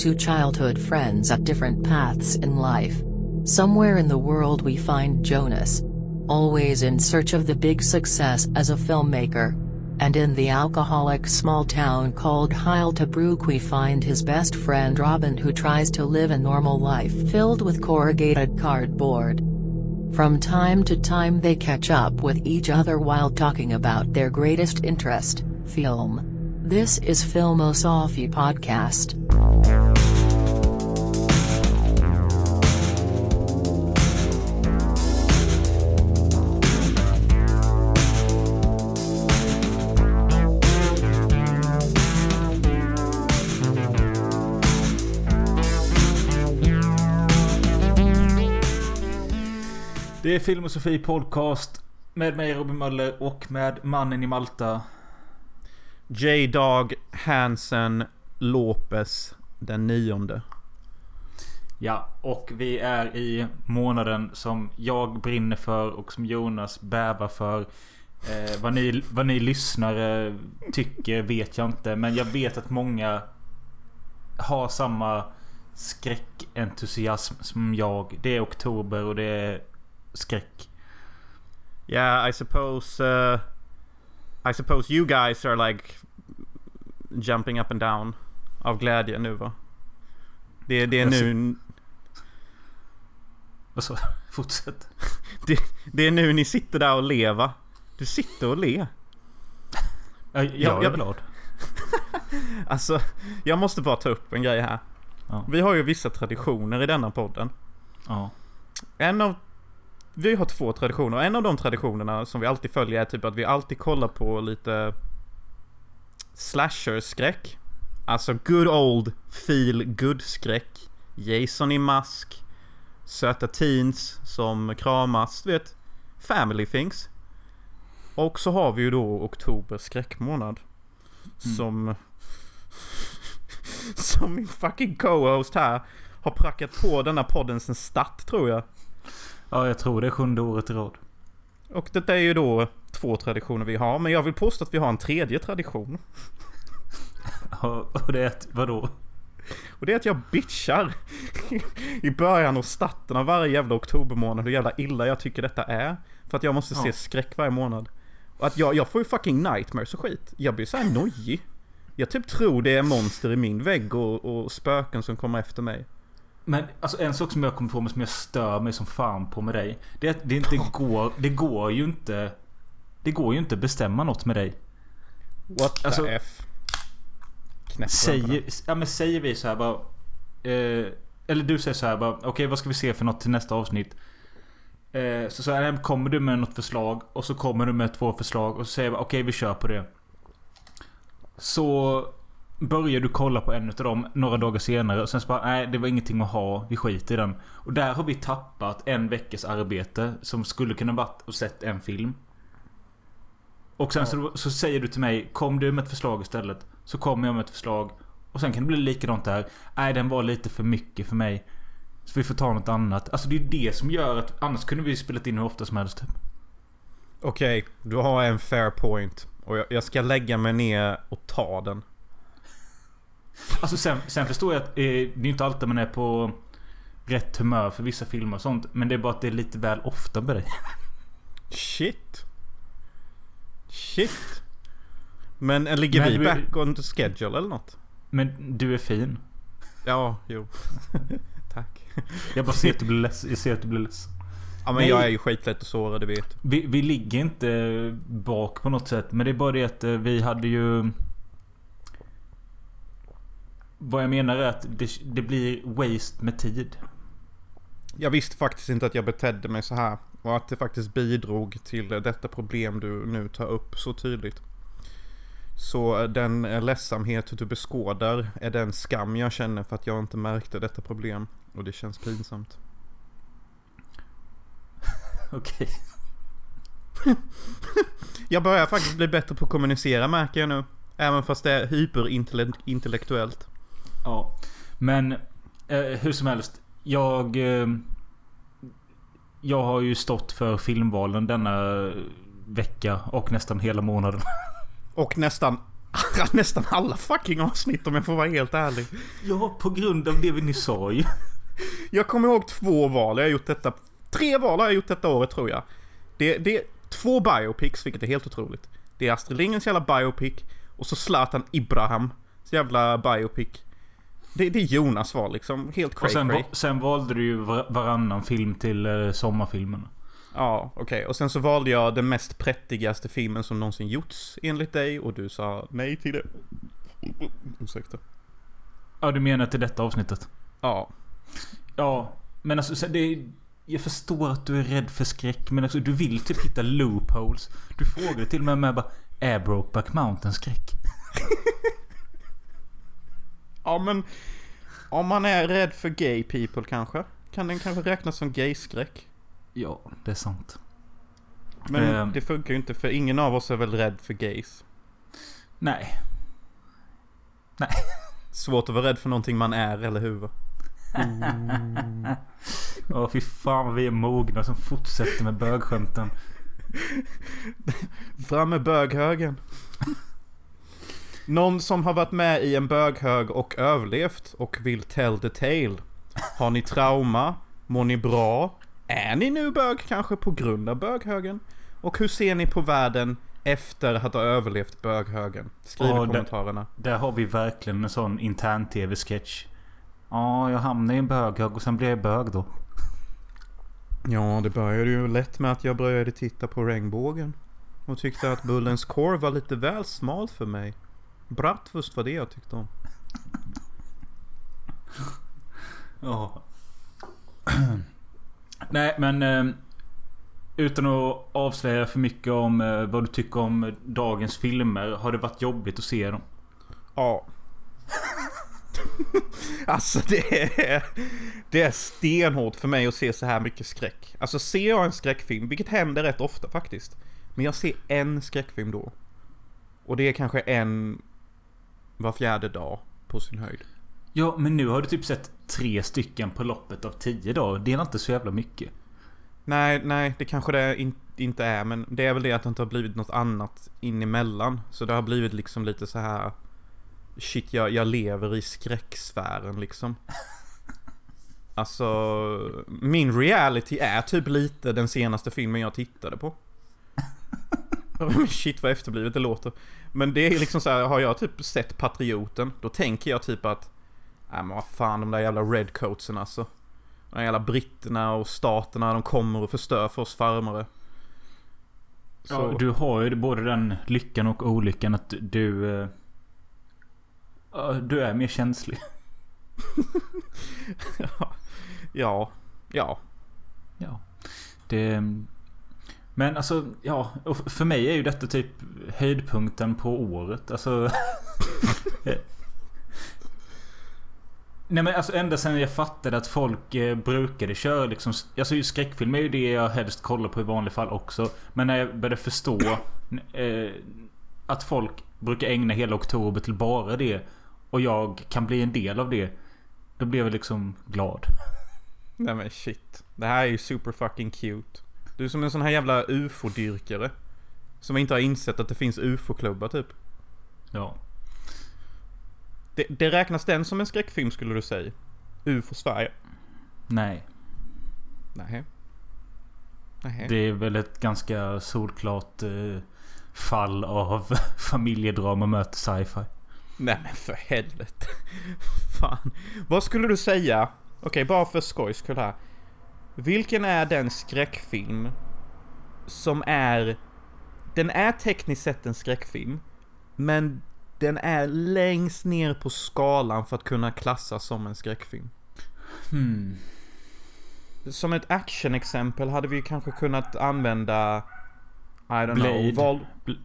two childhood friends at different paths in life. Somewhere in the world we find Jonas. Always in search of the big success as a filmmaker. And in the alcoholic small town called Heiltabrook we find his best friend Robin who tries to live a normal life filled with corrugated cardboard. From time to time they catch up with each other while talking about their greatest interest, film. This is Filmosophy Podcast. Det är Film och Sofie Podcast med mig Robin Möller och med mannen i Malta. J-Dog Hansen Lopez den nionde. Ja, och vi är i månaden som jag brinner för och som Jonas bävar för. Eh, vad, ni, vad ni lyssnare tycker vet jag inte. Men jag vet att många har samma skräckentusiasm som jag. Det är oktober och det är skräck. Yeah, I suppose... Uh, I suppose you guys are like jumping up and down av glädje nu va? Det, det är nu... Vad så? Fortsätt. Det, det är nu ni sitter där och lever. Du sitter och ler. Jag, jag är jag- glad. Alltså, jag måste bara ta upp en grej här. Ja. Vi har ju vissa traditioner i denna podden. Ja. En av... Vi har två traditioner. En av de traditionerna som vi alltid följer är typ att vi alltid kollar på lite slasher-skräck. Alltså good old feel good skräck. Jason i mask. Söta teens som kramas. Du vet, family things. Och så har vi ju då oktober skräckmånad. Som... Som min fucking co-host här har prackat på denna podden sen start tror jag. Ja, jag tror det är sjunde året i rad. Och detta är ju då två traditioner vi har. Men jag vill påstå att vi har en tredje tradition. Ja, Och det är att, vadå? Och det är att jag bitchar i början och starten av varje jävla oktobermånad hur jävla illa jag tycker detta är. För att jag måste se Ja. skräck varje månad. Och att jag, jag får ju fucking nightmares och skit. Jag blir så här nojig. Jag typ tror det är monster i min vägg och, och spöken som kommer efter mig. Men alltså en sak som jag kommer på mig som jag stör mig som fan på med dig. Det är att det inte går, det går ju inte... Det går ju inte bestämma något med dig. What the Alltså, F? Knäpp Säger, ja, men säger vi så här bara... Eh, eller du säger så här bara. Okej vad ska vi se för något till nästa avsnitt? Eh, så så här, kommer du med något förslag och så kommer du med två förslag och så säger jag bara, okej vi kör på det. Så börjar du kolla på en av dem några dagar senare och sen så bara nej det var ingenting att ha. Vi skiter i den. Och där har vi tappat en veckas arbete som skulle kunna varit och sett en film. Och sen så, så säger du till mig Kom du med ett förslag istället Så kommer jag med ett förslag Och sen kan det bli likadant där Nej den var lite för mycket för mig Så vi får ta något annat Alltså det är det som gör att Annars kunde vi spelat in hur ofta som helst. Okej, du har en fair point. Och jag, jag ska lägga mig ner och ta den. Alltså sen, sen förstår jag att eh, Det är inte alltid man är på Rätt humör för vissa filmer och sånt Men det är bara att det är lite väl ofta med dig Shit. Shit. Men eh, ligger Men vi back on the schedule eller något? Men du är fin Ja, jo. Tack. Jag bara ser att du blir ledsen Jag ser att du blir ledsen Ja men Nej. jag är ju skitlätt att såra, det vet. Vi, vi ligger inte bak på något sätt. Men det är bara det att eh, vi hade ju... Vad jag menar är att det, det blir waste med tid. Jag visste faktiskt inte att jag betedde mig så här. Och att det faktiskt bidrog till detta problem du nu tar upp så tydligt. Så den ledsamhet du beskådar är den skam jag känner för att jag inte märkte detta problem. Och det känns pinsamt. Okej. Jag börjar faktiskt bli bättre på att kommunicera märker jag nu. Även fast det är hyperintellektuellt. Ja. Men eh, hur som helst. Jag... Eh, jag har ju stått för filmvalen denna vecka och nästan hela månaden. Och nästan Nästan alla fucking avsnitt om jag får vara helt ärlig. Ja, på grund av det vi nyss sa ju. Jag kommer ihåg två val. Jag har gjort detta... Tre val har jag gjort detta året tror jag. Det, det är två biopics, vilket är helt otroligt. Det är Astrid Lindgrens jävla biopic. Och så Zlatan Ibrahim. jävla biopic. Det, det är Jonas val liksom. Helt cray Och sen, cray. sen valde du ju var- varannan film till eh, sommarfilmen. Ja, okej. Och sen så valde jag den mest prättigaste filmen som någonsin gjorts enligt dig. Och du sa nej till det. Ursäkta. Ja, du menar till detta avsnittet? Ja. Ja, men alltså så det Jag förstår att du är rädd för skräck, men alltså du vill typ hitta loopholes. Du frågar till och med med bara Är Brokeback Mountain skräck? Ja men... Om man är rädd för gay people kanske? Kan den kanske räknas som gayskräck? Ja, det är sant. Men Ehm. det funkar ju inte för ingen av oss är väl rädd för gays. Nej. Svårt att vara rädd för någonting man är, eller hur? Åh fy fan vad vi är mogna som fortsätter med bögskämten. Fram med böghögen. Någon som har varit med i en böghög och överlevt och vill tell the tale. Har ni trauma? Mår ni bra? Är ni nu bög kanske på grund av böghögen? Och hur ser ni på världen efter att ha överlevt böghögen? Skriv i kommentarerna. Där har vi verkligen en sån intern tv-sketch. Ja, jag hamnade i en böghög och sen blev jag bög då. Ja, det började ju lätt med att jag började titta på regnbågen. Och tyckte att Bullens korv var lite väl smal för mig. Bratwurst var det jag tyckte om. Ja. Nej, men... Eh, utan att avslöja för mycket om eh, vad du tycker om dagens filmer. Har det varit jobbigt att se dem? Ja. alltså det är, det är stenhårt för mig att se så här mycket skräck. Alltså ser jag en skräckfilm, vilket händer rätt ofta faktiskt. Men jag ser en skräckfilm då. Och det är kanske en var fjärde dag på sin höjd. Ja, men nu har du typ sett tre stycken på loppet av tio dagar. Det är inte så jävla mycket. Nej, nej, det kanske det in, inte är. Men det är väl det att det inte har blivit något annat in emellan. Så det har blivit liksom lite så här... Shit, jag, jag lever i skräcksfären liksom. Alltså, min reality är typ lite den senaste filmen jag tittade på. Shit vad efterblivet det låter. Men det är liksom så här, har jag typ sett Patrioten, då tänker jag typ att... Nej men vad fan de där jävla redcoatsen alltså. De där jävla britterna och staterna, de kommer och förstör för oss farmare. Så, Ja, du har ju både den lyckan och olyckan att du... ja, du är mer känslig. ja, ja. Ja. Det... Men alltså, ja. För mig är ju detta typ höjdpunkten på året. Alltså... Nej men alltså ända sen jag fattade att folk eh, brukade köra liksom... Alltså skräckfilm är ju det jag helst kollar på i vanliga fall också. Men när jag började förstå eh, att folk brukar ägna hela oktober till bara det. Och jag kan bli en del av det. Då blev jag liksom glad. Nej men shit. Det här är ju super fucking cute. Du är som en sån här jävla ufo-dyrkare. Som inte har insett att det finns ufo-klubbar typ. Ja. Det, det räknas den som en skräckfilm skulle du säga? UFO Sverige? Nej. Nej. Nej. Det är väl ett ganska solklart eh, fall av familjedrama möter sci-fi. Nej men för helvete. Fan. Vad skulle du säga? Okej, bara för skojs skull här. Vilken är den skräckfilm som är... Den är tekniskt sett en skräckfilm. Men den är längst ner på skalan för att kunna klassas som en skräckfilm. Hmm. Som ett actionexempel hade vi kanske kunnat använda... I don't Blade. know. Val- Bl-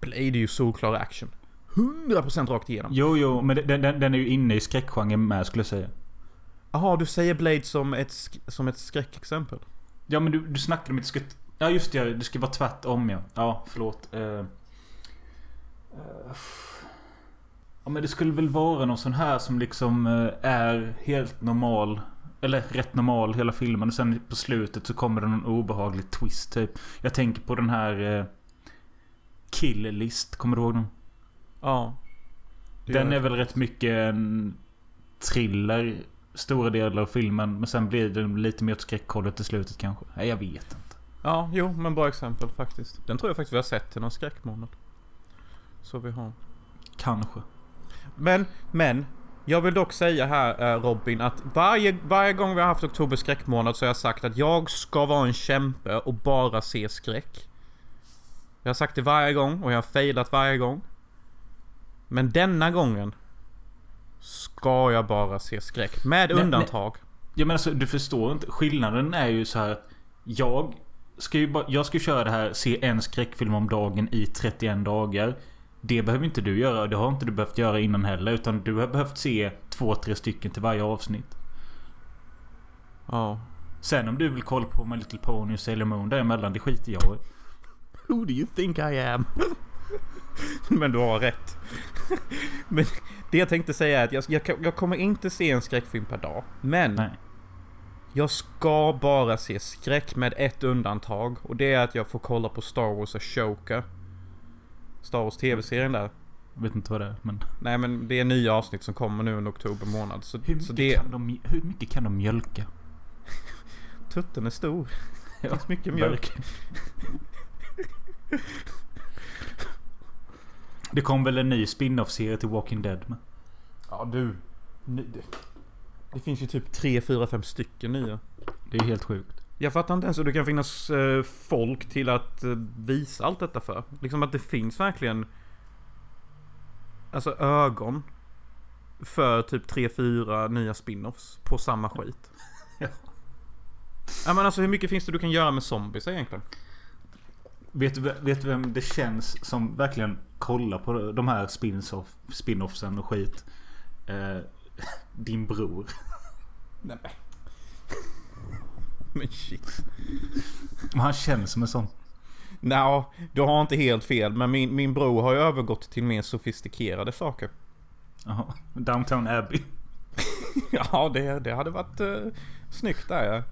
Blade är ju solklar action. 100% rakt igenom. Jo, jo, men den, den, den är ju inne i skräckgenren med skulle jag säga. Jaha, du säger Blade som ett, sk- som ett skräckexempel? Ja, men du, du snackade om att det skulle... Ja, just det. Det ska vara tvärtom ja. Ja, förlåt. Uh, uh, ja, men det skulle väl vara någon sån här som liksom eh, är helt normal. Eller rätt normal hela filmen. Och sen på slutet så kommer det någon obehaglig twist typ. Jag tänker på den här... Uh, Kill List. Kommer du ihåg den? Ja. Det Den är väl rätt mycket en thriller. Stora delar av filmen. Men sen blir det lite mer åt skräckhållet i slutet kanske. Nej, jag vet inte. Ja, jo, men bra exempel faktiskt. Den tror jag faktiskt vi har sett till någon skräckmånad. Så vi har. Kanske. Men, men. Jag vill dock säga här eh, Robin att varje, varje gång vi har haft oktober skräckmånad så har jag sagt att jag ska vara en kämpe och bara se skräck. Jag har sagt det varje gång och jag har failat varje gång. Men denna gången ska jag bara se skräck. Med Men- undantag. Ja men alltså du förstår inte. Skillnaden är ju så här att jag ska ju bara, jag ska köra det här se en skräckfilm om dagen i 31 dagar. Det behöver inte du göra. Det har inte du behövt göra innan heller. Utan du har behövt se två, tre stycken till varje avsnitt. Ja. Sen om du vill kolla på My Little Pony och Sailor Moon däremellan, det skiter jag i. Who do you think I am? Men du har rätt. Men det jag tänkte säga är att jag, jag, jag kommer inte se en skräckfilm per dag. Men Nej. jag ska bara se skräck med ett undantag. Och det är att jag får kolla på Star Wars Ashoka. Star Wars TV-serien där. Jag vet inte vad det är men... Nej men det är nya avsnitt som kommer nu under oktober månad. Så, Hur mycket, så det... kan de, hur mycket kan de mjölka? Tutten är stor. Det Ja, finns mycket mjölk. Det kom väl en ny spin-off-serie till Walking Dead med. Ja du. Det- Det finns ju typ 3, 4, 5 stycken nya. Det är helt sjukt. Jag fattar inte ens hur det kan finnas eh, folk till att eh, visa allt detta för. Liksom att det finns verkligen Alltså ögon För typ 3-4 nya spin-offs på samma skit. Ja. Ja men alltså hur mycket finns det du kan göra med zombies egentligen? Vet du, vet vem det känns som verkligen kollar på de här spin-off, spin-offsen och skit? Eh, din bror. Nej men. men shit. Men han känns som en sån. Nja, du har inte helt fel. Men min, min bror har ju övergått till mer sofistikerade saker. Jaha. Downtown Abbey. Ja, det, det hade varit uh, snyggt där ja.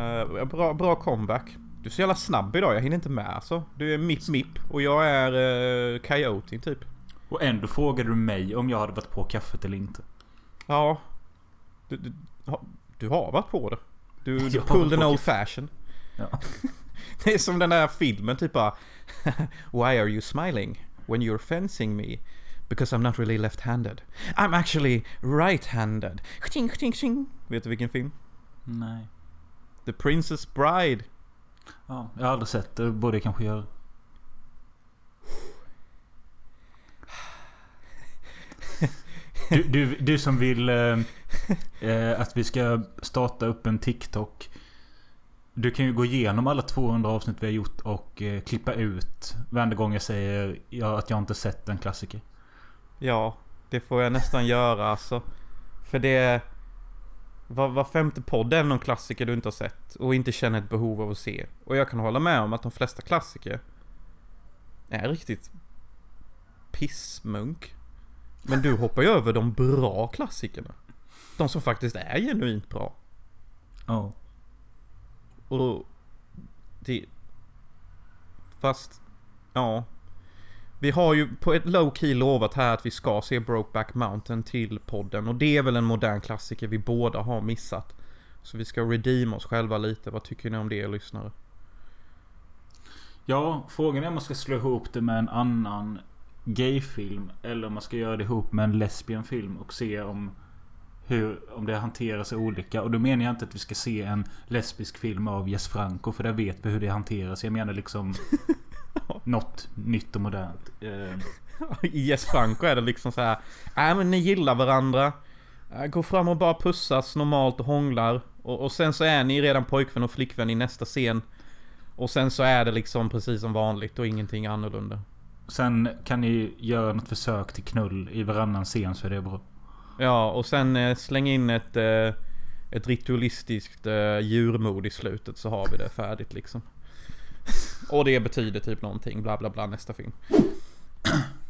Eh, bra, bra comeback. Du är så jävla snabb idag, jag hinner inte med alltså. Du är Mip Mip och jag är uh, Coyote typ. Och ändå frågade du mig om jag hade varit på kaffet eller inte. Ja. Du, du, du har varit på det. Du, du pulled an old fashion. Ja. Det är som den där filmen typ bara Why are you smiling when you're fencing me? Because I'm not really left-handed. I'm actually right-handed. Vet du vilken film? Nej. The Princess Bride. Ja, jag har aldrig sett det. Borde jag kanske göra. Du, du, du som vill eh, eh att vi ska starta upp en TikTok. Du kan ju gå igenom alla 200 avsnitt vi har gjort och eh, klippa ut varenda gång jag säger ja, att jag inte sett en klassiker. Ja, det får jag nästan göra alltså. För det... Var, var femte podd är någon klassiker du inte har sett och inte känner ett behov av att se. Och jag kan hålla med om att de flesta klassiker är riktigt pissmunk. Men du hoppar ju över de bra klassikerna. De som faktiskt är genuint bra. Ja. Och det... Fast... Ja. Vi har ju på ett low key lovat här att vi ska se Brokeback Mountain till podden. Och det är väl en modern klassiker vi båda har missat. Så vi ska redeema oss själva lite. Vad tycker ni om det lyssnare? Ja, frågan är om man ska slå ihop det med en annan gayfilm. Eller om man ska göra det ihop med en lesbienfilm och se om hur, om det hanteras olika. Och då menar jag inte att vi ska se en lesbisk film av Jess Franco. För där vet vi hur det hanteras. Jag menar liksom något nytt och modernt. Eh, I Yes Franco är det liksom så här. Nej men ni gillar varandra. Äh, Går fram och bara pussas normalt och hånglar. Och, och sen så är ni redan pojkvän och flickvän i nästa scen. Och sen så är det liksom precis som vanligt och ingenting annorlunda. sen kan ni göra något försök till knull i varannan scen så är det bra. Ja, och sen eh, släng in ett, eh, ett ritualistiskt eh, djurmord i slutet så har vi det färdigt liksom. Och det betyder typ någonting, bla bla bla nästa film.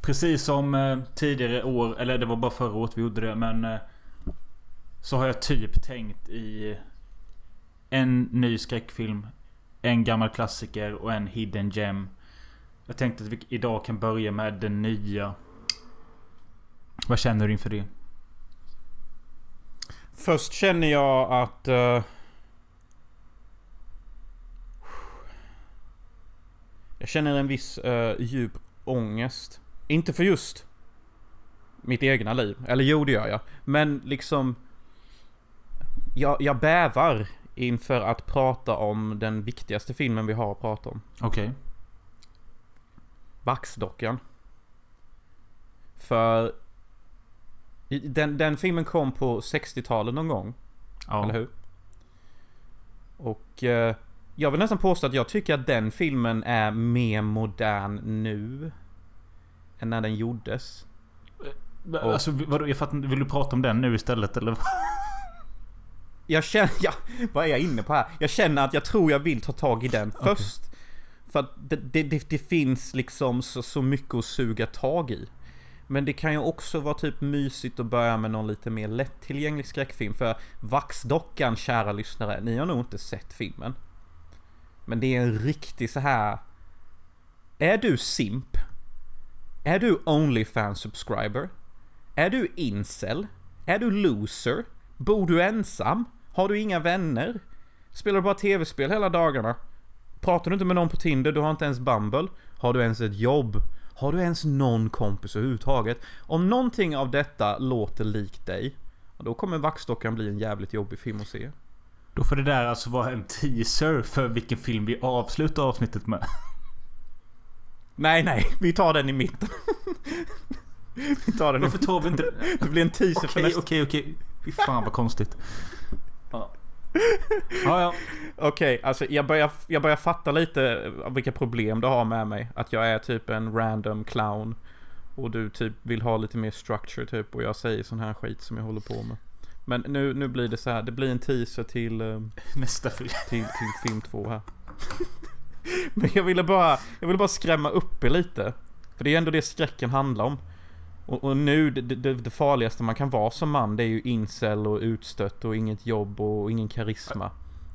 Precis som eh, tidigare år, eller det var bara förra året vi gjorde det men eh, Så har jag typ tänkt i En ny skräckfilm En gammal klassiker och en hidden gem Jag tänkte att vi idag kan börja med den nya Vad känner du inför det? Först känner jag att... eh, jag känner en viss eh, djup ångest. Inte för just mitt egna liv. Eller jo, det gör jag. Men liksom... Jag, jag bävar inför att prata om den viktigaste filmen vi har att prata om. Okej. Vaxdockan. För... Den, den filmen kom på 60-talet någon gång. Ja. Eller hur? Och eh, jag vill nästan påstå att jag tycker att den filmen är mer modern nu. Än när den gjordes. Alltså, vadå, jag fattar. Vill du prata om den nu istället eller? Jag känner, ja, vad är jag inne på här? Jag känner att jag tror jag vill ta tag i den Okej. först. För att det, det, det, det finns liksom så, så mycket att suga tag i. Men det kan ju också vara typ mysigt att börja med någon lite mer lättillgänglig skräckfilm. För Vaxdockan, kära lyssnare, ni har nog inte sett filmen. Men det är en riktig så här. Är du simp? Är du Onlyfans subscriber? Är du incel? Är du loser? Bor du ensam? Har du inga vänner? Spelar du bara tv-spel hela dagarna? Pratar du inte med någon på Tinder? Du har inte ens Bumble? Har du ens ett jobb? Har du ens någon kompis överhuvudtaget? Om någonting av detta låter likt dig, då kommer Vaxdockan bli en jävligt jobbig film att se. Då får det där alltså vara en teaser för vilken film vi avslutar avsnittet med. Nej, nej, vi tar den i mitten. vi tar den Varför tar vi inte... Det blir en teaser för Okej, nästa... okej, okej. Fy fan vad konstigt. Ja. Ja, ja. Okej, alltså jag börjar, jag börjar fatta lite vilka problem du har med mig. Att jag är typ en random clown. Och du typ vill ha lite mer structure typ. Och jag säger sån här skit som jag håller på med. Men nu, nu blir det så här. Det blir en teaser till, eh, Nästa film. till, till film två här. Men jag ville bara, jag ville bara skrämma upp er lite. För det är ändå det skräcken handlar om. Och, och nu, det, det, det farligaste man kan vara som man, det är ju incel och utstött och inget jobb och ingen karisma.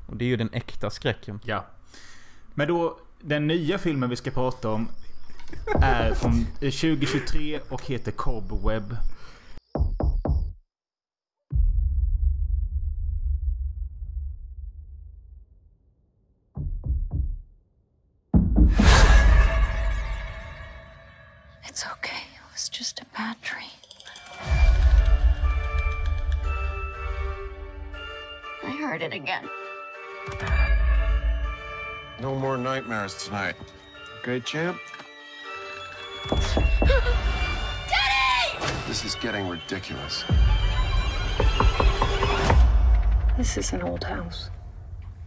Och det är ju den äkta skräcken. Ja. Men då, den nya filmen vi ska prata om är från 2023 och heter Cobweb. It's okay. It was just a bad dream. I heard it again. No more nightmares tonight. Okay, champ? Daddy! This is getting ridiculous. This is an old house.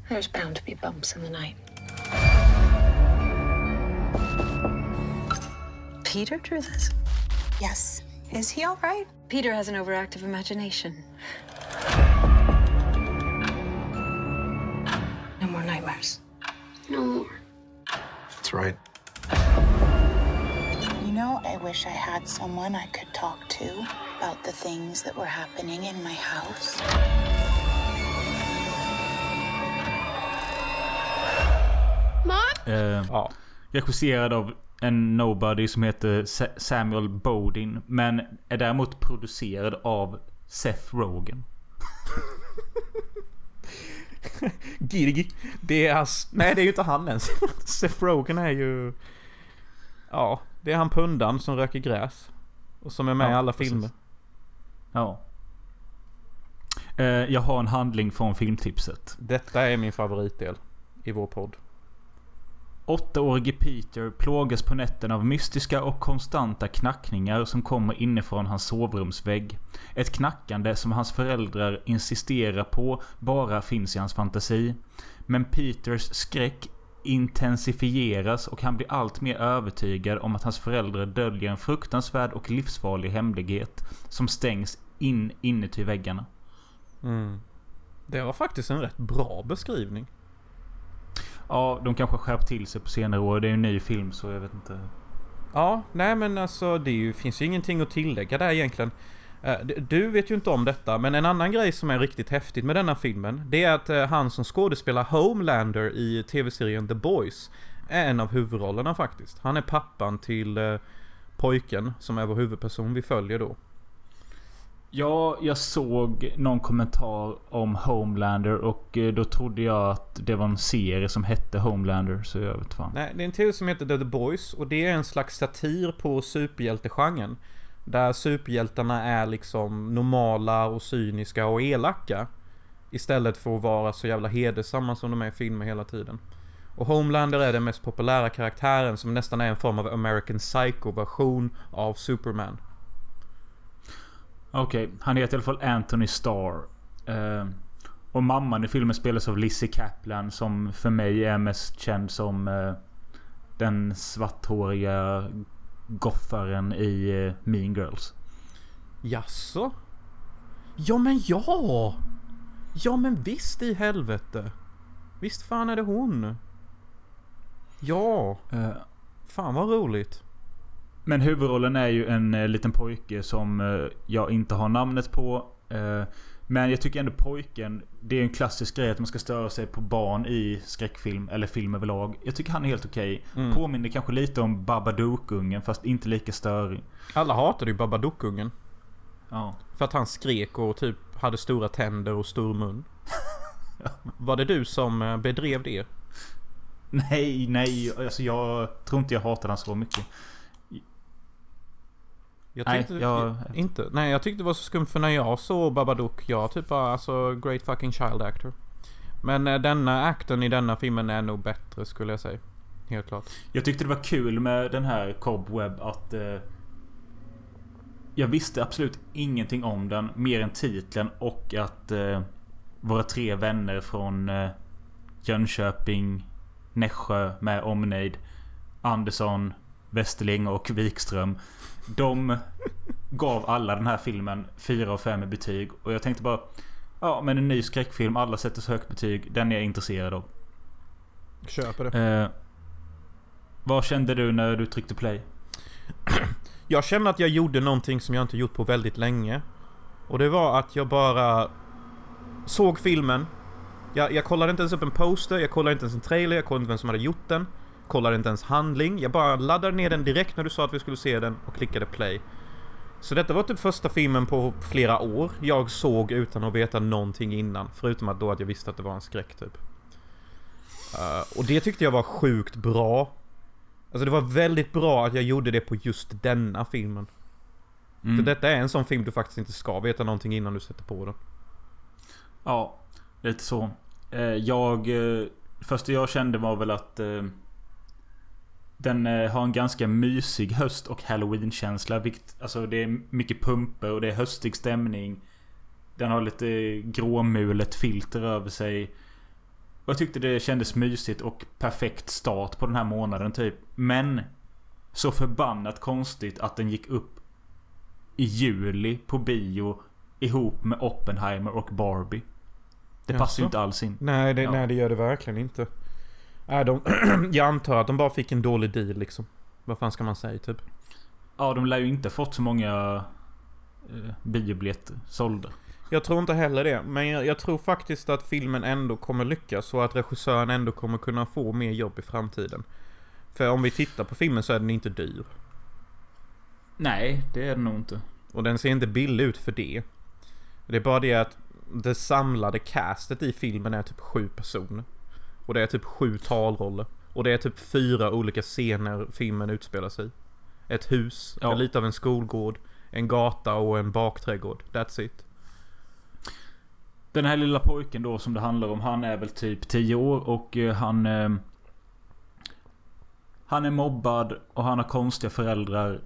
There's bound to be bumps in the night. Peter drew this? Yes. Is he all right? Peter has an overactive imagination. No more nightmares. No more. That's right. You know, I wish I had someone I could talk to about the things that were happening in my house. Eh, Ja. regisserad av en nobody som heter Sa- Samuel Bodin. Men är däremot producerad av Seth Rogen. Girgi. Det är ass... Nej, det är ju inte han ens. Seth Rogen är ju... Ja, det är han pundan som röker gräs. Och som är med Ja, i alla precis. filmer. Ja. Eh, jag har en handling från filmtipset. Detta är min favoritdel i vår podd. Åttaårige Peter plågas på nätterna av mystiska och konstanta knackningar som kommer inifrån hans sovrumsvägg. Ett knackande som hans föräldrar insisterar på bara finns i hans fantasi. Men Peters skräck intensifieras och han blir allt mer övertygad om att hans föräldrar döljer en fruktansvärd och livsfarlig hemlighet som stängs in inuti väggarna. Mm. Det var faktiskt en rätt bra beskrivning. Ja, de kanske skärpt till sig på senare år. Det är ju en ny film så jag vet inte. Ja, nej men alltså det ju, finns ju ingenting att tillägga där egentligen. Eh, du vet ju inte om detta, men en annan grej som är riktigt häftigt med denna filmen, det är att eh, han som skådespelar Homelander i tv-serien The Boys är en av huvudrollerna faktiskt. Han är pappan till eh, pojken som är vår huvudperson vi följer då. Ja, jag såg någon kommentar om Homelander och eh, då trodde jag att det var en serie som hette Homelander. Så jag vet fan. Nej, det är en tv som heter The Boys och det är en slags satir på superhjältegenren. Där superhjältarna är liksom normala och cyniska och elaka. Istället för att vara så jävla hedersamma som de är i filmer hela tiden. Och Homelander är den mest populära karaktären som nästan är en form av American Psycho-version av Superman. Okej, han heter i alla fall Anthony Starr. Eh, och mamman i filmen spelas av Lizzie Kaplan som för mig är mest känd som eh, den svarthåriga goffaren i eh, Mean Girls. Jaså? Ja men ja! Ja men visst i helvete! Visst fan är det hon? Ja! Eh, Fan vad roligt. Men huvudrollen är ju en eh, liten pojke som eh, jag inte har namnet på. Eh, men jag tycker ändå pojken, det är en klassisk grej att man ska störa sig på barn i skräckfilm eller film överlag. Jag tycker han är helt okej. Mm. Påminner kanske lite om Babadook-ungen fast inte lika störig. Alla hatade ju Babadook-ungen. Ja. För att han skrek och typ hade stora tänder och stor mun. Var det du som eh, bedrev det? Nej, nej. Alltså jag tror inte jag hatar han så mycket. Jag Nej, tyckte jag- inte. Nej, jag tyckte det var så skumt för när jag såg Babadook, jag typ bara alltså great fucking child actor. Men eh, denna akten i denna filmen är nog bättre skulle jag säga. Helt klart. Jag tyckte det var kul med den här Cobweb att... Eh, jag visste absolut ingenting om den. Mer än titeln och att eh, våra tre vänner från eh, Jönköping, Nässjö med omnejd, Andersson, Westerling och Wikström. De gav alla den här filmen 4 av 5 i betyg. Och jag tänkte bara... Ja, men en ny skräckfilm. Alla sätter så högt betyg. Den är jag intresserad av. Köper det. Eh, vad kände du när du tryckte play? Jag kände att jag gjorde någonting som jag inte gjort på väldigt länge. Och det var att jag bara såg filmen. Jag, jag kollade inte ens upp en poster, jag kollade inte ens en trailer, jag kollade inte vem som hade gjort den. Kollade inte ens handling. Jag bara laddade ner den direkt när du sa att vi skulle se den och klickade play. Så detta var typ första filmen på flera år jag såg utan att veta någonting innan. Förutom att då att jag visste att det var en skräck typ. Eh, och det tyckte jag var sjukt bra. Alltså det var väldigt bra att jag gjorde det på just denna filmen. Mm. För detta är en sån film du faktiskt inte ska veta någonting innan du sätter på den. Ja, lite så. Eh, jag... Eh, första jag kände var väl att... Den eh, har en ganska mysig höst och halloween-känsla. Alltså det är mycket pumper och det är höstig stämning. Den har lite gråmulet filter över sig. Och jag tyckte det kändes mysigt och perfekt start på den här månaden typ. Men så förbannat konstigt att den gick upp i juli på bio ihop med Oppenheimer och Barbie. Det passar ju inte alls in. Nej, det, Ja. nej, det gör det verkligen inte. Nej, de, jag antar att de bara fick en dålig deal liksom. Vad fan ska man säga typ? Ja, de lär ju inte fått så många eh, biobiljetter sålda. Jag tror inte heller det. Men jag, jag tror faktiskt att filmen ändå kommer lyckas och att regissören ändå kommer kunna få mer jobb i framtiden. För om vi tittar på filmen så är den inte dyr. Nej, det är det nog inte. Och den ser inte billig ut för det. Det är bara det att det samlade castet i filmen är typ sju personer. Och det är typ sju talroller. Och det är typ fyra olika scener filmen utspelar sig i. Ett hus, Ja. lite av en skolgård, en gata och en bakträdgård. That's it. Den här lilla pojken då som det handlar om. Han är väl typ 10 år och eh, han... Eh, han är mobbad och han har konstiga föräldrar.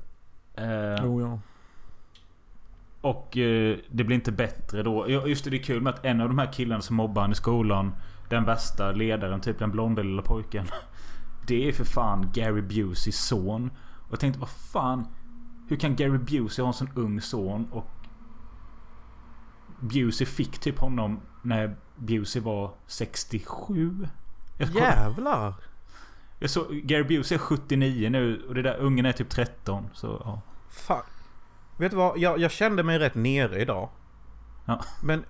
Eh, Oh, ja. Och eh, det blir inte bättre då. Just det, det är kul med att en av de här killarna som mobbar han i skolan. Den värsta ledaren, typ den blonda lilla pojken. Det är för fan Gary Buseys son. Och jag tänkte, vad fan. Hur kan Gary Busey ha en sån ung son? Och Busey fick typ honom när Busey var 67. Jag, Jävlar! jag så, Gary Busey är 79 nu och det där ungen är typ 13. Så ja. Fan. Vet du vad? Jag, jag kände mig rätt nere idag. Ja. Men...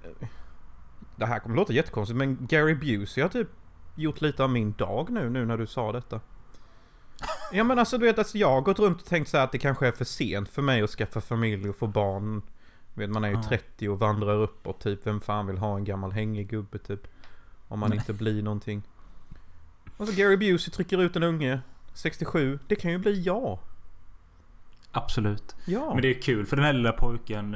eh, Det här kommer låta jättekonstigt men Gary Busey har typ gjort lite av min dag nu, nu när du sa detta. Ja men alltså du vet, alltså, jag har gått runt och tänkt så att det kanske är för sent för mig att skaffa familj och få barn Vet, man är ju Ja. 30 och vandrar uppåt typ. Vem fan vill ha en gammal hängig gubbe typ? Om man inte blir någonting. Och så Gary Busey trycker ut en unge. 67. Det kan ju bli jag. Absolut. Ja. Men det är kul för den här lilla pojken.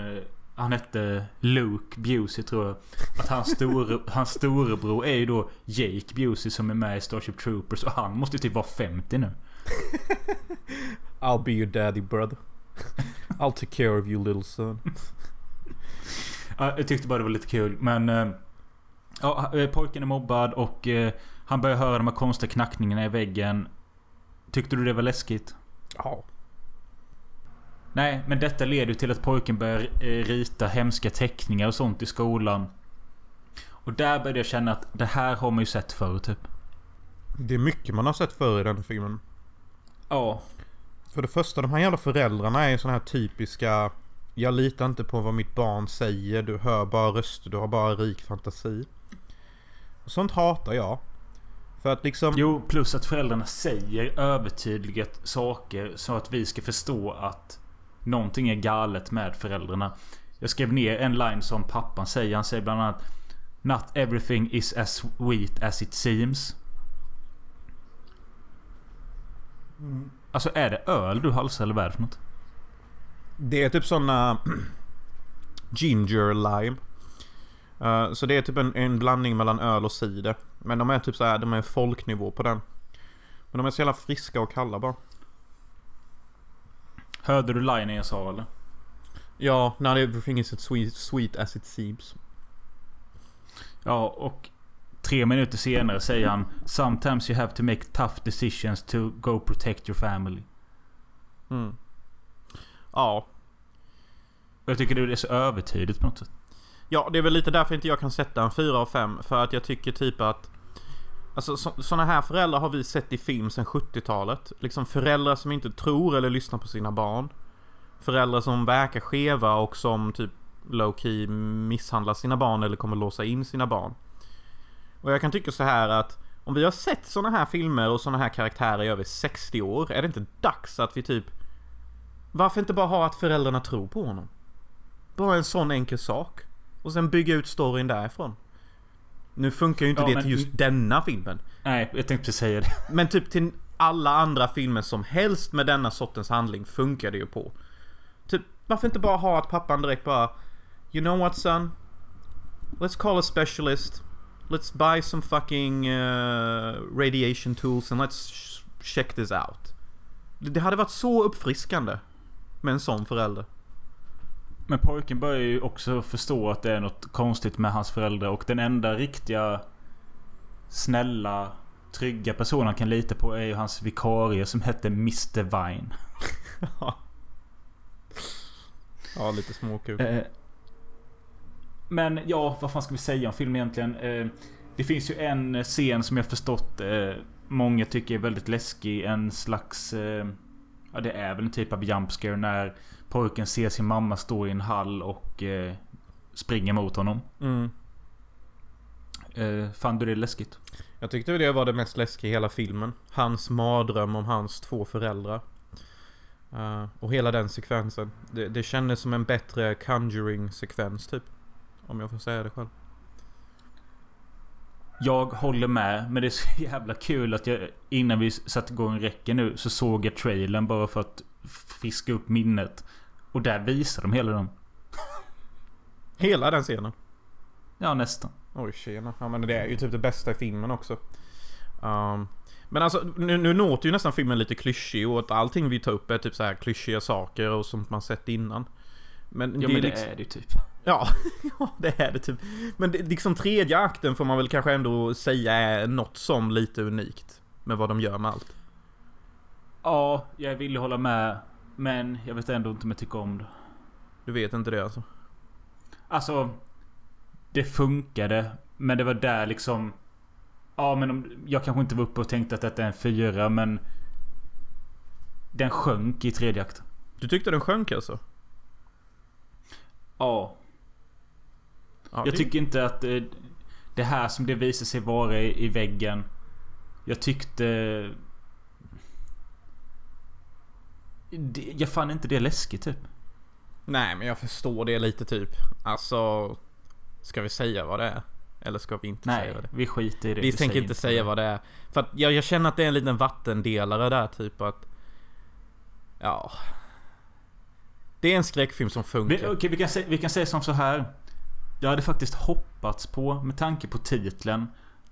Han hette Luke Busey tror jag. Att hans, store, hans storebror är ju då Jake Busey som är med i Starship Troopers. Och han måste ju typ vara 50 nu. I'll be your daddy brother. I'll take care of you little son. Ja, jag tyckte bara det var lite kul. Men... eh, Ja, eh, pojken är mobbad och eh, han börjar höra de här konstiga knackningarna i väggen. Tyckte du det var läskigt? Ja. Nej, men detta leder ju till att pojken börjar eh, rita hemska teckningar och sånt i skolan. Och där började jag känna att det här har man ju sett förr typ. Det är mycket man har sett förr i den filmen. Ja. För det första, de här jävla föräldrarna är såna här typiska Jag litar inte på vad mitt barn säger, du hör bara röster, du har bara rik fantasi. Och sånt hatar jag. För att liksom... Jo, plus att föräldrarna säger övertydliga saker så att vi ska förstå att någonting är galet med föräldrarna. Jag skrev ner en line som pappan säger. Han säger bland annat Not everything is as sweet as it seems. Alltså är det öl du halsar eller vad är det för något? Det är typ såna eh, Ginger lime. Uh, så det är typ en, en blandning mellan öl och cider. Men de är typ så här, de är folknivå på den. Men de är så jävla friska och kalla bara. Hörde du linen jag sa eller? Ja, not everything is as sweet, sweet as it seems. Ja, och tre minuter senare säger han Sometimes you have to make tough decisions to go protect your family. Mm. Ja, jag tycker det är så övertydligt på något sätt. Ja, det är väl lite därför inte jag kan sätta en 4 av 5. För att jag tycker typ att... Alltså sådana här föräldrar har vi sett i film sedan 70-talet. Liksom föräldrar som inte tror eller lyssnar på sina barn. Föräldrar som verkar skeva och som typ low-key misshandlar sina barn eller kommer låsa in sina barn. Och jag kan tycka så här att om vi har sett sådana här filmer och sådana här karaktärer i över 60 år. Är det inte dags att vi typ... Varför inte bara ha att föräldrarna tror på honom? Bara en sån enkel sak. Och sen bygga ut storyn därifrån. Nu funkar ju inte Ja, det men- till just denna filmen. Nej, jag tänkte precis säga det. Men typ till alla andra filmer som helst med denna sortens handling funkar det ju på. Typ, varför inte bara ha att pappan direkt bara You know what son? Let's call a specialist. Let's buy some fucking uh, radiation tools and let's check this out. Det det hade varit så uppfriskande. Med en sån förälder. Men pojken börjar ju också förstå att det är något konstigt med hans föräldrar. Och den enda riktiga snälla, trygga personen han kan lita på är ju hans vikarie som hette Mr. Vine. Ja, lite småkul. Eh, Men ja, vad fan ska vi säga om filmen egentligen? Eh, Det finns ju en scen som jag förstått eh, många tycker är väldigt läskig. En slags... Ja, det är väl en typ av jump scare när pojken ser sin mamma stå i en hall och eh, springer mot honom. Mm. Eh, Fann du det läskigt? Jag tyckte det var det mest läskiga i hela filmen. Hans mardröm om hans två föräldrar. Eh, och hela den sekvensen. Det, det kändes som en bättre Conjuring-sekvens typ. Om jag får säga det själv. Jag håller med, men det är så jävla kul att jag innan vi satte igång räcken nu så såg jag trailern bara för att friska upp minnet. Och där visar de hela den. Hela den scenen. Ja, nästan. Oj tjena. Ja men det är ju typ det bästa i filmen också. Um, men alltså nu, nu låter ju nästan filmen lite klyschig och att allting vi tar upp är typ så här klyschiga saker och sånt man sett innan. Men Ja, det är men det liksom... är det ju typ. Ja, ja det är det typ. Men det, liksom tredje akten får man väl kanske ändå säga är något som lite unikt. Med vad de gör med allt. Ja, jag vill hålla med. Men jag vet ändå inte om jag tycker om det. Du vet inte det alltså? Alltså. Det funkade. Men det var där liksom. Ja men om, jag kanske inte var uppe och tänkte att detta är en fyra men. Den sjönk i tredje akten. Du tyckte den sjönk alltså? Ja. Ja, Jag det- tycker inte att eh, det här som det visar sig vara i, i väggen. Jag tyckte... Det, jag fann inte det läskigt typ. Nej, men jag förstår det lite typ. Alltså... Ska vi säga vad det är? Eller ska vi inte Nej, säga vad det är? vi skiter i det. Vi tänker säger inte säga vad det är. För att jag, jag känner att det är en liten vattendelare där typ att... Ja... Det är en skräckfilm som Vi, funkar. okej, vi, kan se, vi kan säga som så här. Jag hade faktiskt hoppats på, med tanke på titeln,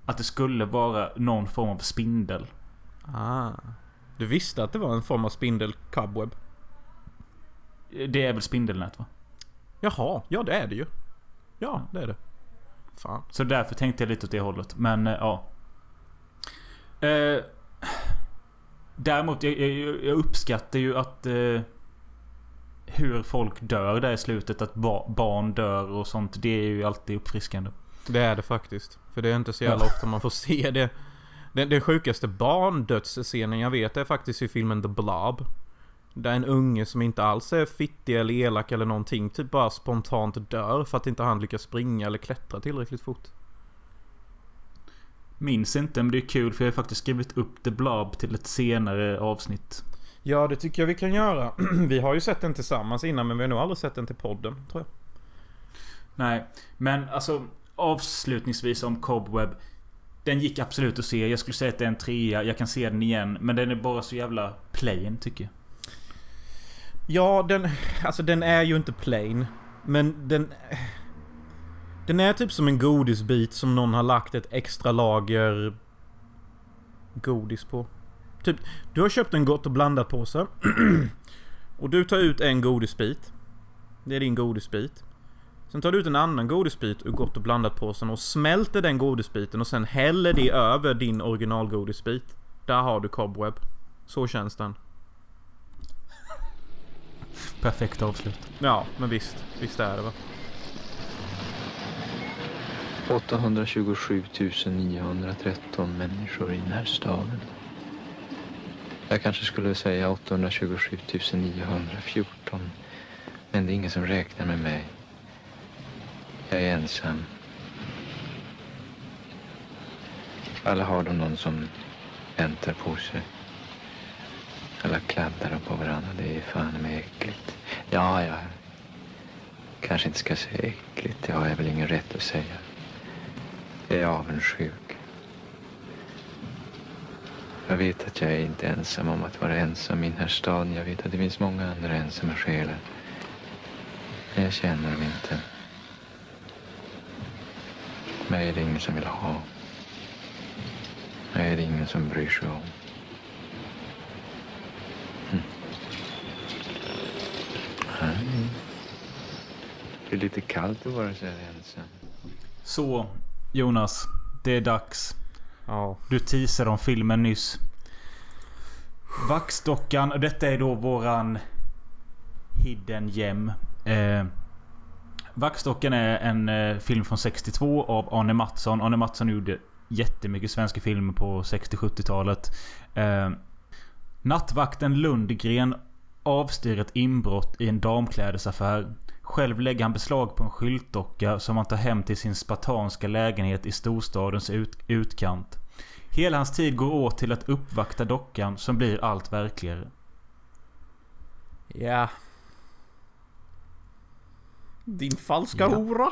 att det skulle vara någon form av spindel. Ah. Du visste att det var en form av spindel cobweb? Det är väl spindelnät va? Jaha, ja det är det ju. Ja, det är det. Fan. Så därför tänkte jag lite åt det hållet. Men eh, ja. Eh, däremot, jag, jag, jag uppskattar ju att... Eh, hur folk dör där i slutet. Att ba, barn dör och sånt. Det är ju alltid uppfriskande. Det är det faktiskt. För det är inte så jävla ofta man får se det. Den, den sjukaste barndödsscenen jag vet är faktiskt i filmen The Blob. Där en unge som inte alls är fittig eller elak eller någonting typ bara spontant dör för att inte han lyckas springa eller klättra tillräckligt fort. Minns inte men det är kul för jag har faktiskt skrivit upp The Blob till ett senare avsnitt. Ja, det tycker jag vi kan göra. vi har ju sett den tillsammans innan men vi har nog aldrig sett den till podden, tror jag. Nej, men alltså avslutningsvis om Cobweb. Den gick absolut att se. Jag skulle säga att det är en trea. Jag kan se den igen. Men den är bara så jävla plain tycker jag. Ja, den... Alltså den är ju inte plain. Men den... Den är typ som en godisbit som någon har lagt ett extra lager godis på. Typ, du har köpt en Gott och blandat påse. och du tar ut en godisbit. Det är din godisbit. Sen tar du ut en annan godisbit ur Gott och blandat påsen och smälter den godisbiten och sen häller det över din originalgodisbit. Där har du Cobweb. Så känns den. Perfekt avslut. Ja, men visst. Visst är det va? 827 913 människor i den här staden. Jag kanske skulle säga 827 914. Men det är ingen som räknar med mig. Jag är ensam. Alla har de någon som väntar på sig. Alla kladdar de på varandra. Det är fan med äckligt. Ja, ja. Kanske inte ska säga äckligt. Det har jag väl ingen rätt att säga. Jag är avundsjuk. Jag vet att jag är inte ensam om att vara ensam i den här staden. Jag vet att det finns många andra ensamma själar. Men jag känner dem inte. Mig är det ingen som vill ha. Mig är det ingen som bryr sig om. Hm. Nej. Det är lite kallt att vara så här ensam. Så Jonas. Det är dags. Ja. Du teasade om filmen nyss. Vaxdockan. och Detta är då våran Hidden Gem. Eh, Vaxdockan är en eh, film från 62 av Arne Mattsson. Arne Mattsson gjorde jättemycket svenska filmer på 60-70-talet. Eh, Nattvakten Lundgren avstyr ett inbrott i en damklädesaffär. Själv lägger han beslag på en skyltdocka som han tar hem till sin spartanska lägenhet i storstadens ut utkant. Hela hans tid går åt till att uppvakta dockan som blir allt verkligare. Ja. Din falska Ja. hora.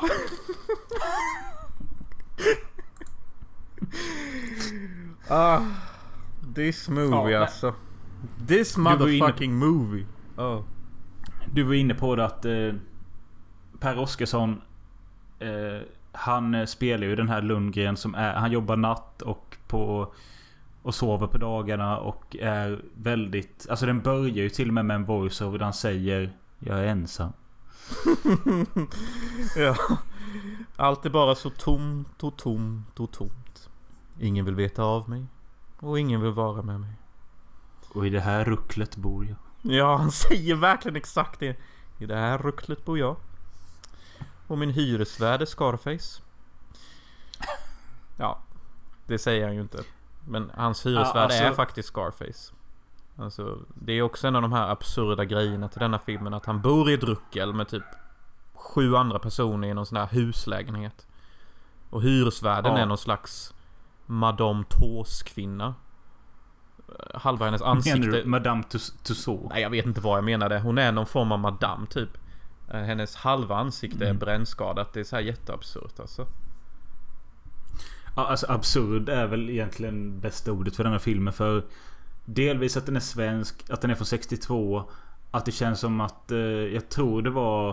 ah, this movie Ja, alltså. This var inne- motherfucking movie. Oh. Du var inne på det att eh, Per Oscarsson eh, Han eh, spelar ju den här Lundgren som är Han jobbar natt och på Och sover på dagarna och är väldigt Alltså den börjar ju till och med med en voiceover där han säger Jag är ensam. Ja. Allt är bara så tomt och tomt och tomt. Ingen vill veta av mig. Och ingen vill vara med mig. Och i det här rucklet bor jag. Ja, han säger verkligen exakt det. I det här rucklet bor jag. Och min hyresvärd är Scarface. Ja, det säger han ju inte. Men hans hyresvärd Ja, alltså- är faktiskt Scarface. Alltså, det är också en av de här absurda grejerna till denna filmen. Att han bor i ett ruckel med typ sju andra personer i någon sån här huslägenhet. Och hyresvärden Ja. är någon slags Madame Tås-kvinna. Halva hennes ansikte... Menar du Madame Tus- Tussauds? Nej jag vet inte vad jag menade. Hon är någon form av madam typ. Eh, Hennes halva ansikte Mm. är brännskadat. Det är så här jätteabsurt alltså. Ja, alltså absurd är väl egentligen bästa ordet för den här filmen. För delvis att den är svensk, att den är från 62. Att det känns som att, eh, jag tror det var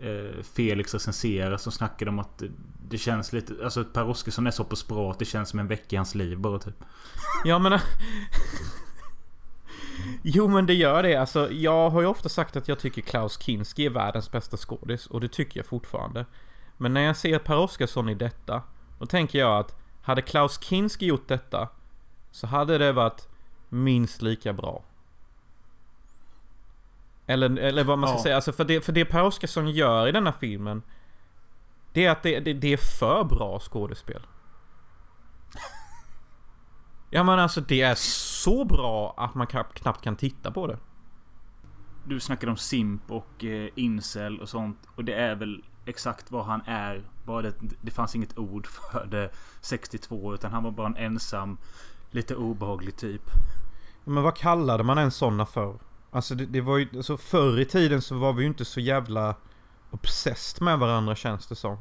eh, Felix recensera som snackade om att det, det känns lite, alltså Per Oscarsson är så på språk att det känns som en vecka i hans liv bara typ. Ja men... Eh, jo men det gör det. Alltså jag har ju ofta sagt att jag tycker Klaus Kinski är världens bästa skådis. Och det tycker jag fortfarande. Men när jag ser Per Oscarsson i detta. Då tänker jag att hade Klaus Kinski gjort detta. Så hade det varit minst lika bra. Eller, eller vad man ska Ja. säga. Alltså för det, för det Per Oscarsson gör i denna filmen. Det är att det, det, det är för bra skådespel. Ja men alltså det är så bra att man knappt kan titta på det. Du snackade om simp och eh, incel och sånt. Och det är väl exakt vad han är. Bara det, det fanns inget ord för det 62. Utan han var bara en ensam, lite obehaglig typ. Men vad kallade man en såna för? Alltså det, det var ju, alltså förr i tiden så var vi ju inte så jävla obsessed med varandra känns det som.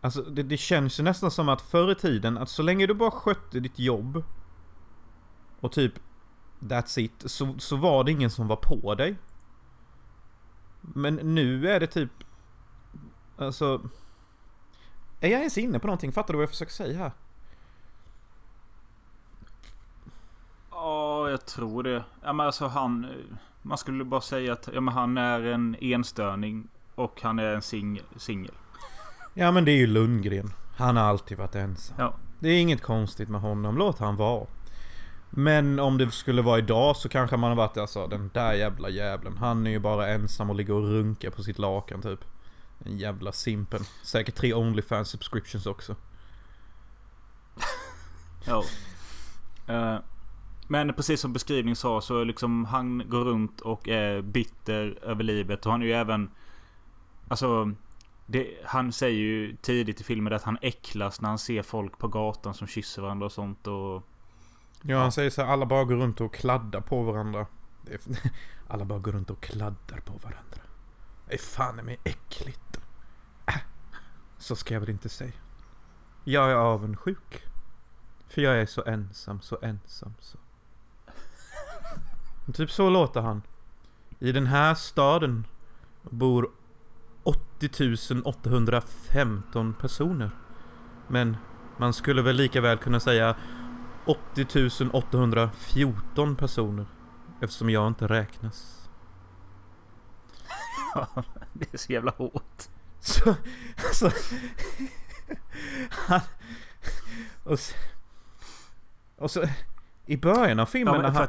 Alltså det, det känns ju nästan som att förr i tiden, att så länge du bara skötte ditt jobb och typ That's it, så, så var det ingen som var på dig. Men nu är det typ Alltså Är jag ens inne på någonting? Fattar du vad jag försöker säga här? Ja, jag tror det. Ja, men alltså han... Man skulle bara säga att ja, men han är en enstörning. Och han är en sing- singel. Ja men det är ju Lundgren. Han har alltid varit ensam. Ja. Det är inget konstigt med honom, låt han vara. Men om det skulle vara idag så kanske man har varit alltså den där jävla jävlen. Han är ju bara ensam och ligger och runkar på sitt lakan typ. En jävla simpen. Säkert tre Onlyfans subscriptions också. Ja. Eh, men precis som beskrivningen sa så liksom han går runt och är bitter över livet. Och han är ju även... Alltså... Det, han säger ju tidigt i filmen att han äcklas när han ser folk på gatan som kysser varandra och sånt. Och, Ja, han säger så här, alla bara går runt och kladdar på varandra. Alla bara går runt och kladdar på varandra. Det är fan i mig äckligt. Äh, så ska jag väl inte säga. Jag är avundsjuk. För jag är så ensam, så ensam, så. Typ så låter han. I den här staden bor 80 815 personer. Men man skulle väl lika väl kunna säga 80 814 personer. Eftersom jag inte räknas. det är så jävla hårt. Så, alltså... Han, och, så, och så... I början av filmen Ja, när han...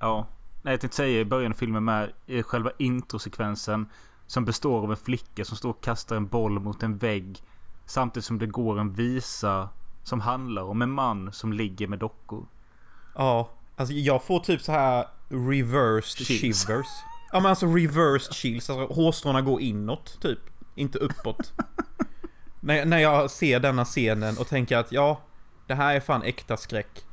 ja. Nej, jag tänkte säga i början av filmen med i själva introsekvensen. Som består av en flicka som står och kastar en boll mot en vägg. Samtidigt som det går en visa som handlar om en man som ligger med dockor. Ja, alltså jag får typ så här reversed Chills. shivers. Ja men alltså reversed chills, alltså hårstråna går inåt typ. Inte uppåt. när, när jag ser denna scenen och tänker att ja, det här är fan äkta skräck.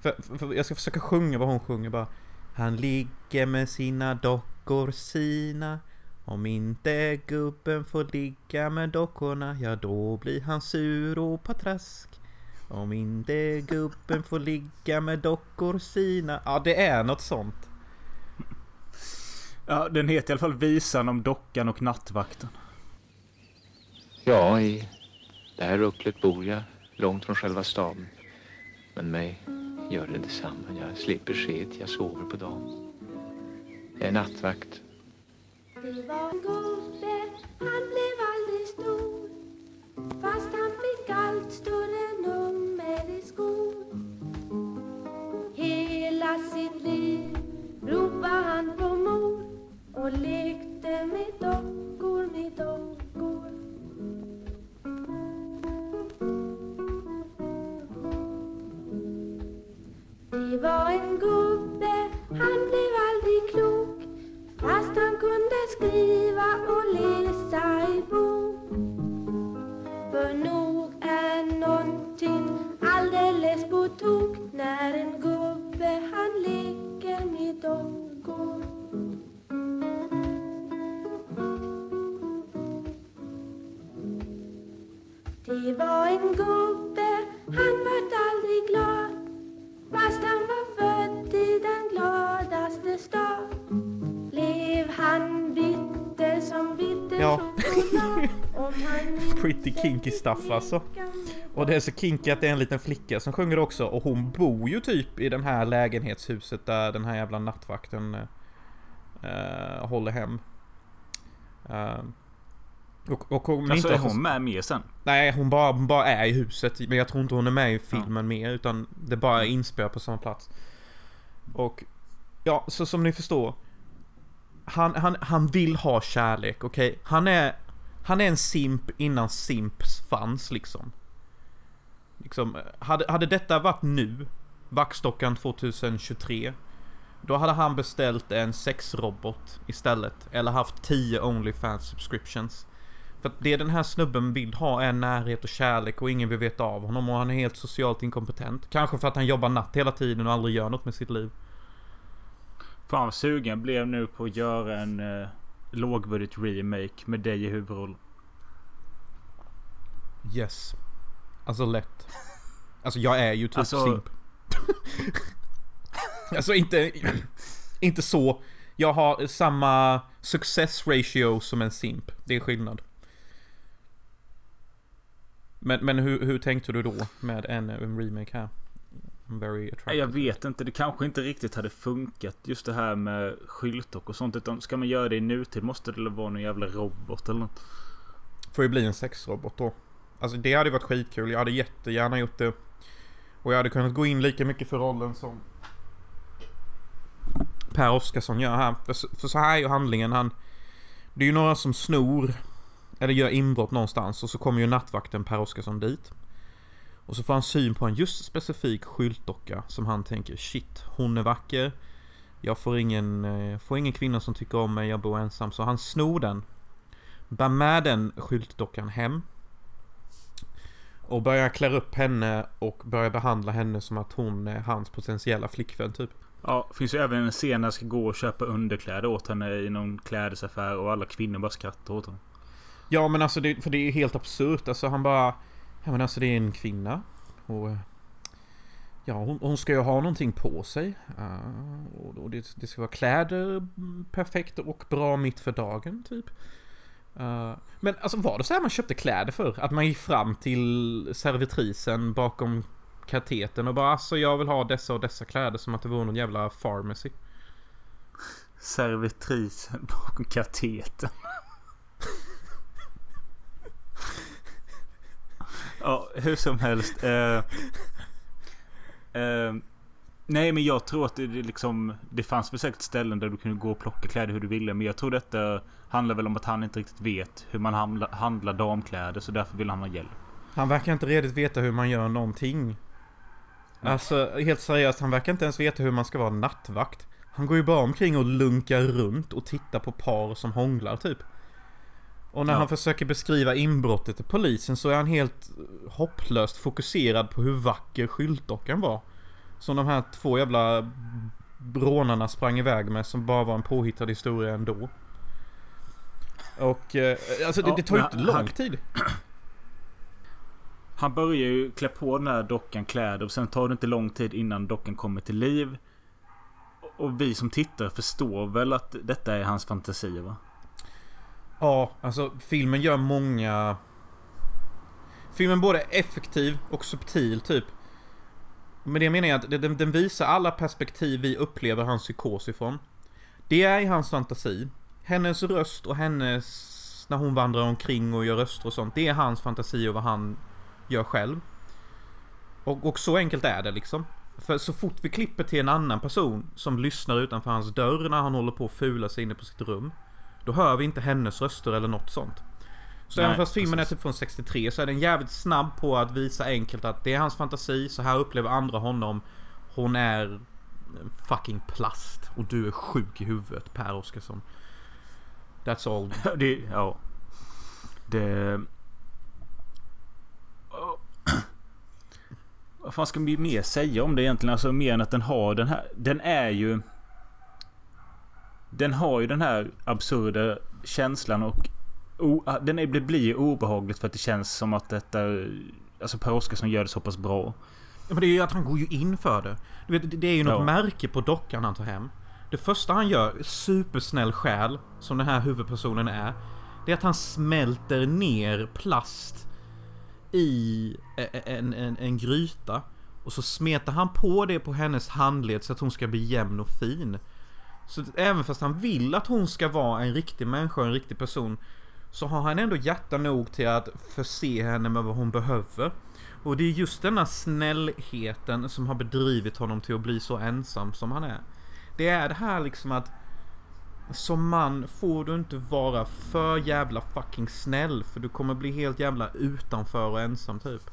För, för, jag ska försöka sjunga vad hon sjunger bara. Han ligger med sina dockor sina. Om inte gubben får ligga med dockorna, ja då blir han sur och patrask. Om inte gubben får ligga med dockor sina. Ja, det är något sånt. Ja, den heter i alla fall Visan om dockan och nattvakten. Ja, i det här rucklet bor jag, långt från själva staden. Men mig gör det detsamma. Jag slipper sket, jag sover på dagen. Jag är nattvakt. Kinky stuff alltså. Och det är så kinky att det är en liten flicka som sjunger också och hon bor ju typ i den här lägenhetshuset där den här jävla nattvakten uh, håller hem. Eh, och, och om Alltså inte är hon med mer sen? Nej, hon bara, hon bara är i huset. Men jag tror inte hon är med i filmen mer. Utan det bara är inspelat på samma plats. Och ja, så som ni förstår. Han, han, han vill ha kärlek, okej? Han är han är en simp innan simps fanns liksom. Liksom, hade, hade detta varit nu, Vaxdockan 2023. Då hade han beställt en sexrobot istället. Eller haft 10 Onlyfans subscriptions. För att det den här snubben vill ha är närhet och kärlek och ingen vill veta av honom och han är helt socialt inkompetent. Kanske för att han jobbar natt hela tiden och aldrig gör något med sitt liv. Fan vad sugen jag blev nu på att göra en uh, lågbudget remake med dig i huvudroll. Yes. Alltså lätt. Alltså jag är ju typ Alltså- simp. alltså inte, inte så. Jag har samma success ratio som en simp. Det är skillnad. Men, men hur, hur tänkte du då med en, en remake här? Very Nej, attracted. Jag vet inte. Det kanske inte riktigt hade funkat. Just det här med skyltdock och sånt. Utan ska man göra det i nutid måste det vara någon jävla robot eller något. Får ju bli en sexrobot då. Alltså det hade varit skitkul. Jag hade jättegärna gjort det. Och jag hade kunnat gå in lika mycket för rollen som Per Oscarsson gör här. För, så- för så här är ju handlingen. Han, det är ju några som snor eller gör inbrott någonstans och så kommer ju nattvakten Per Oscarsson dit. Och så får han syn på en just specifik skyltdocka som han tänker shit, hon är vacker. Jag får ingen, eh, får ingen kvinna som tycker om mig, jag bor ensam. Så han snor den. Bär med den skyltdockan hem. Och börjar klä upp henne och börjar behandla henne som att hon är hans potentiella flickvän typ. Ja, finns ju även en scen när jag ska gå och köpa underkläder åt henne i någon klädesaffär och alla kvinnor bara skrattar åt henne. Ja men alltså det, för det är helt absurt. Alltså han bara... Ja men alltså det är en kvinna. Och... Eh, ja hon, hon ska ju ha någonting på sig. Uh, och det, det ska vara kläder mm, perfekt och bra mitt för dagen typ. Uh, men alltså var det så här man köpte kläder för? Att man gick fram till servitrisen bakom kateten och bara alltså jag vill ha dessa och dessa kläder som att det vore någon jävla pharmacy. Servitrisen bakom kateten. Ja, hur som helst. Eh, eh, nej, men jag tror att det, det liksom... Det fanns väl säkert ställen där du kunde gå och plocka kläder hur du ville. Men jag tror detta handlar väl om att han inte riktigt vet hur man handla, handlar damkläder. Så därför vill han ha hjälp. Han verkar inte redigt veta hur man gör någonting. Alltså helt seriöst, han verkar inte ens veta hur man ska vara nattvakt. Han går ju bara omkring och lunkar runt och tittar på par som hånglar typ. Och när Ja. han försöker beskriva inbrottet till polisen så är han helt hopplöst fokuserad på hur vacker skyltdockan var. Som de här två jävla rånarna sprang iväg med som bara var en påhittad historia ändå. Och eh, alltså det, Ja, det tar ju inte lång han- tid. Han börjar ju klä på den här dockan kläder och sen tar det inte lång tid innan dockan kommer till liv. Och vi som tittar förstår väl att detta är hans fantasi va? Ja, alltså filmen gör många... Filmen både är effektiv och subtil typ. Med det menar jag att den, den visar alla perspektiv vi upplever hans psykos ifrån. Det är i hans fantasi. Hennes röst och hennes... När hon vandrar omkring och gör röster och sånt. Det är hans fantasi och vad han gör själv. Och, och så enkelt är det liksom. För så fort vi klipper till en annan person som lyssnar utanför hans dörr när han håller på att fula sig inne på sitt rum. Då hör vi inte hennes röster eller något sånt. Så Nej, även fast filmen precis. är typ från 63 så är den jävligt snabb på att visa enkelt att det är hans fantasi, så här upplever andra honom. Hon är fucking plast och du är sjuk i huvudet Per Oscarsson. That's all. Det, ja. Det... Vad fan ska vi mer säga om det egentligen? Alltså mer än att den har den här... Den är ju... Den har ju den här absurda känslan och o, den är, det blir ju obehagligt för att det känns som att detta... Alltså Per Oscarsson gör det så pass bra. Ja, men det är ju att han går ju in för det. Du vet, det är ju något Ja. märke på dockan han tar hem. Det första han gör, supersnäll själ, som den här huvudpersonen är. Det är att han smälter ner plast i e- en, en, en gryta. Och så smetar han på det på hennes handled så att hon ska bli jämn och fin. Så även fast han vill att hon ska vara en riktig människa en riktig person. Så har han ändå hjärta nog till att förse henne med vad hon behöver. Och det är just denna snällheten som har bedrivit honom till att bli så ensam som han är. Det är det här liksom att som man får du inte vara för jävla fucking snäll för du kommer bli helt jävla utanför och ensam typ.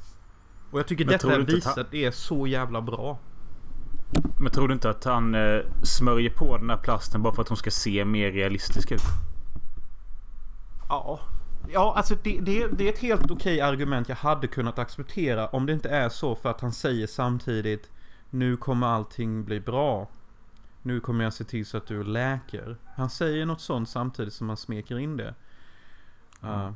Och jag tycker Men detta visar att det är så jävla bra. Men tror du inte att han eh, smörjer på den här plasten bara för att hon ska se mer realistisk ut? Ja. Ja, alltså det, det, det är ett helt okej argument jag hade kunnat acceptera om det inte är så för att han säger samtidigt Nu kommer allting bli bra. Nu kommer jag se till så att du läker. Han säger något sånt samtidigt som han smeker in det. Ja.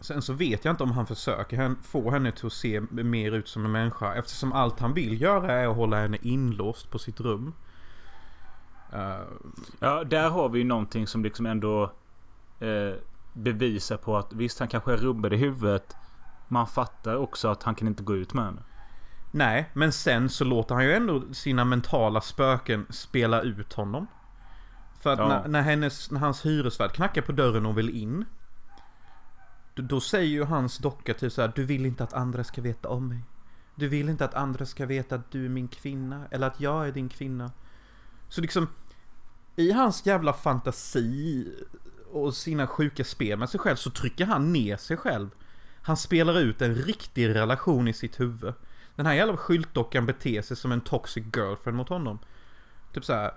Sen så vet jag inte om han försöker få henne till att se mer ut som en människa eftersom allt han vill göra är att hålla henne inlåst på sitt rum. Eh, Ja, där har vi ju någonting som liksom ändå eh, bevisar på att visst, han kanske är rubbad i huvudet. Man fattar också att han kan inte gå ut med henne. Nej, men sen så låter han ju ändå sina mentala spöken spela ut honom. För att Ja. när, när, hennes, när hans hyresvärd knackar på dörren och vill in. Då, säger ju hans docka typ så här, Du vill inte att andra ska veta om mig. Du vill inte att andra ska veta att du är min kvinna. Eller att jag är din kvinna. Så liksom. I hans jävla fantasi och sina sjuka spel med sig själv så trycker han ner sig själv. Han spelar ut en riktig relation i sitt huvud. Den här jävla skyltdockan beter sig som en toxic girlfriend mot honom. Typ så här.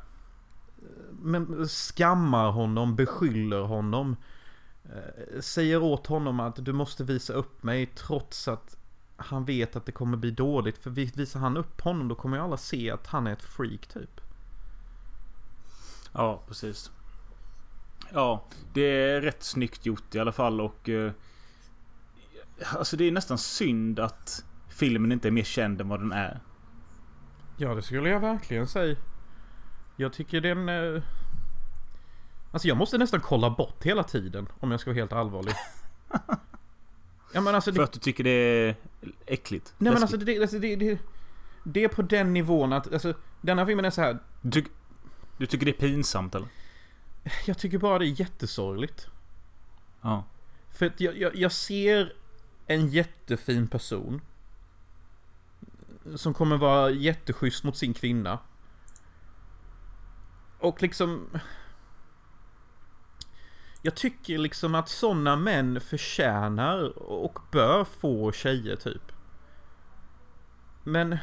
Men skammar honom, beskyller honom eh, Säger åt honom att du måste visa upp mig trots att han vet att det kommer bli dåligt. För vi- visar han upp honom då kommer ju alla se att han är ett freak typ. Ja, precis. Ja, det är rätt snyggt gjort i alla fall och... Eh, alltså det är nästan synd att filmen inte är mer känd än vad den är. Ja, det skulle jag verkligen säga. Jag tycker den... Eh... Alltså jag måste nästan kolla bort hela tiden om jag ska vara helt allvarlig. ja men alltså För det... att du tycker det är äckligt. Nej men alltså det, alltså det, det... Det är på den nivån att, alltså denna filmen är så här. Du, tyck- du tycker det är pinsamt eller? Jag tycker bara det är jättesorgligt. Ja. För att jag, jag, jag ser en jättefin person. Som kommer vara jätteschysst mot sin kvinna. Och liksom... Jag tycker liksom att sådana män förtjänar och bör få tjejer typ. Men...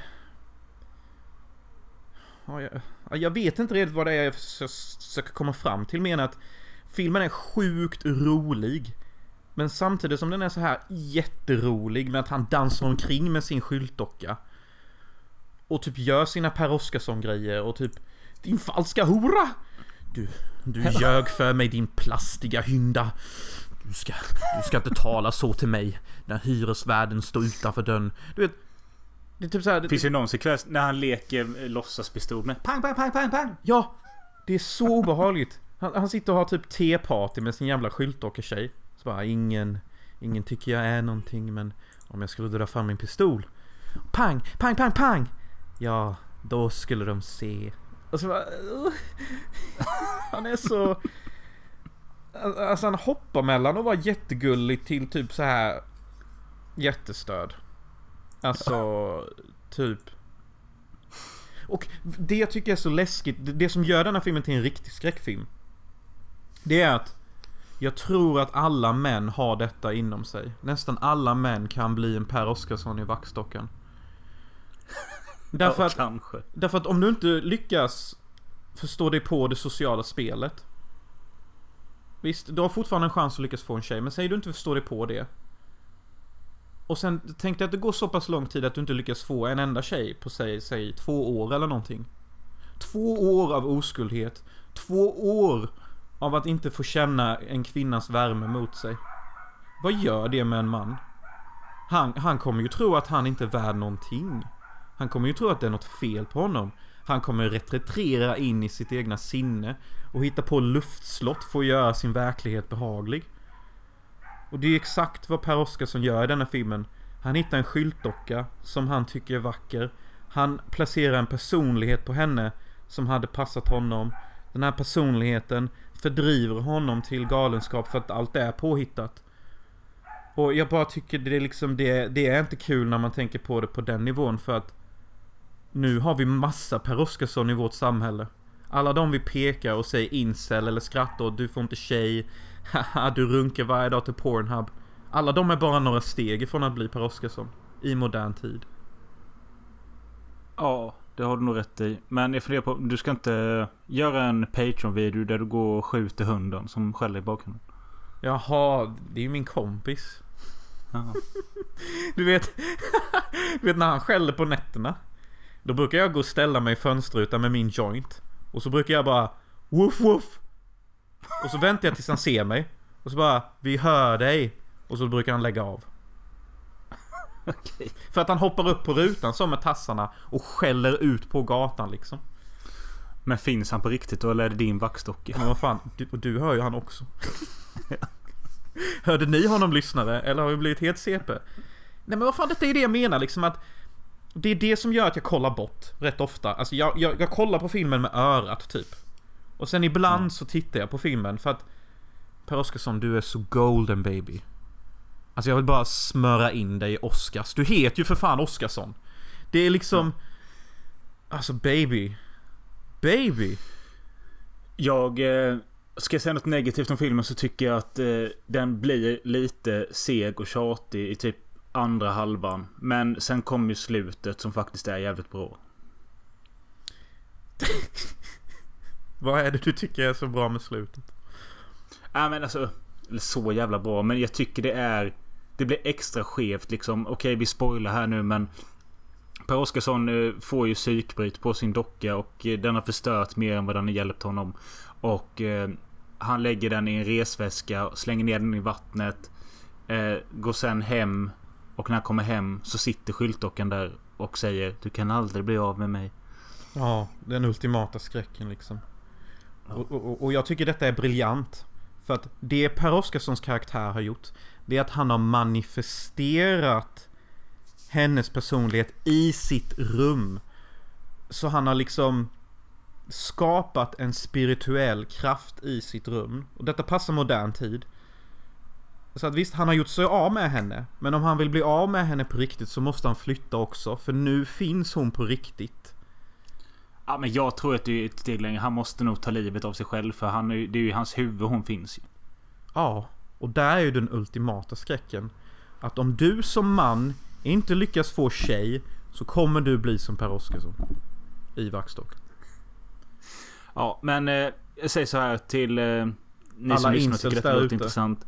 Ja, jag, jag vet inte riktigt vad det är jag försöker komma fram till. Men att filmen är sjukt rolig. Men samtidigt som den är så här jätterolig med att han dansar omkring med sin skyltdocka. Och typ gör sina Per Oscarsson-grejer och typ Din falska hora! Du, du ljög för mig din plastiga hynda. Du ska, du ska inte tala så till mig när hyresvärden står utanför dörren. Du vet, det är typ så här, Det finns ju någon sekvens när han leker eh, låtsaspistol med pang, pang, pang, pang, pang. Ja! Det är så obehagligt. Han, han sitter och har typ teparty med sin jävla skyltdocka-tjej. Så bara, ingen, ingen tycker jag är någonting men om jag skulle dra fram min pistol. Pang, pang, pang, pang! Ja, då skulle de se. Och så bara, uh. Han är så... Alltså han hoppar mellan att vara jättegullig till typ så här jättestörd. Alltså, typ. Och det jag tycker är så läskigt, det- det som gör den här filmen till en riktig skräckfilm. Det är att jag tror att alla män har detta inom sig. Nästan alla män kan bli en Per Oscarsson i vaxdockan. Därför ja, att, kanske. därför att om du inte lyckas förstå dig på det sociala spelet. Visst, du har fortfarande en chans att lyckas få en tjej, men säg du inte förstår dig på det. Och sen tänk dig att det går så pass lång tid att du inte lyckas få en enda tjej på säg, säg två år eller någonting. Två år av oskuldhet. Två år av att inte få känna en kvinnas värme mot sig. Vad gör det med en man? Han, han kommer ju tro att han inte är värd någonting. Han kommer ju tro att det är något fel på honom. Han kommer retretrera in i sitt egna sinne och hitta på luftslott för att göra sin verklighet behaglig. Och det är exakt vad Per Oscarsson gör i denna filmen. Han hittar en skyltdocka som han tycker är vacker. Han placerar en personlighet på henne som hade passat honom. Den här personligheten fördriver honom till galenskap för att allt är påhittat. Och jag bara tycker det är liksom det, det är inte kul när man tänker på det på den nivån för att nu har vi massa Per Oscarsson i vårt samhälle. Alla de vi pekar och säger incel eller skrattar åt, du får inte tjej, haha du runkar varje dag till Pornhub. Alla de är bara några steg ifrån att bli Per Oscarsson. I modern tid. Ja, det har du nog rätt i. Men jag funderar på, du ska inte göra en Patreon-video där du går och skjuter hunden som skäller i bakgrunden? Jaha, det är ju min kompis. Ja. Du vet, du vet när han skäller på nätterna. Då brukar jag gå och ställa mig i fönsterrutan med min joint. Och så brukar jag bara woof woof. Och så väntar jag tills han ser mig. Och så bara vi hör dig. Och så brukar han lägga av. Okej. För att han hoppar upp på rutan som med tassarna och skäller ut på gatan liksom. Men finns han på riktigt då eller är det din vaxdocka? Men vad fan, du, och du hör ju han också. Hörde ni honom lyssnare? Eller har vi blivit helt CP? Nej men vad fan, detta är ju det jag menar liksom att Det är det som gör att jag kollar bort rätt ofta. Alltså jag, jag, jag kollar på filmen med örat typ. Och sen ibland så tittar jag på filmen för att Per Oscarsson, du är så golden baby. Alltså jag vill bara smöra in dig i Oscars. Du heter ju för fan Oscarsson. Det är liksom... Alltså baby. Baby. Jag... Eh, ska jag säga något negativt om filmen så tycker jag att eh, den blir lite seg och tjatig i typ andra halvan. Men sen kommer ju slutet som faktiskt är jävligt bra. Vad är det du tycker är så bra med slutet? Nej men alltså... Så jävla bra. Men jag tycker det är... Det blir extra skevt liksom. Okej vi spoilar här nu men... Per Oscarsson eh, får ju psykbryt på sin docka och eh, den har förstört mer än vad den har hjälpt honom. Och eh, han lägger den i en resväska, slänger ner den i vattnet. Eh, går sen hem. Och när han kommer hem så sitter skyltdockan där och säger Du kan aldrig bli av med mig. Ja, den ultimata skräcken liksom. Och, och, och jag tycker detta är briljant. För att det Per Oscarssons karaktär har gjort, det är att han har manifesterat hennes personlighet i sitt rum. Så han har liksom skapat en spirituell kraft i sitt rum. Och detta passar modern tid. Så att visst, han har gjort sig av med henne. Men om han vill bli av med henne på riktigt så måste han flytta också. För nu finns hon på riktigt. Ja men jag tror att det är ett steg längre. Han måste nog ta livet av sig själv. För han det är ju i hans huvud hon finns ju. Ja, och där är ju den ultimata skräcken. Att om du som man inte lyckas få tjej så kommer du bli som Per Oscarsson. I Vaxstock. Ja men eh, jag säger så här till eh, ni Alla som lyssnar tycker att det låter intressant.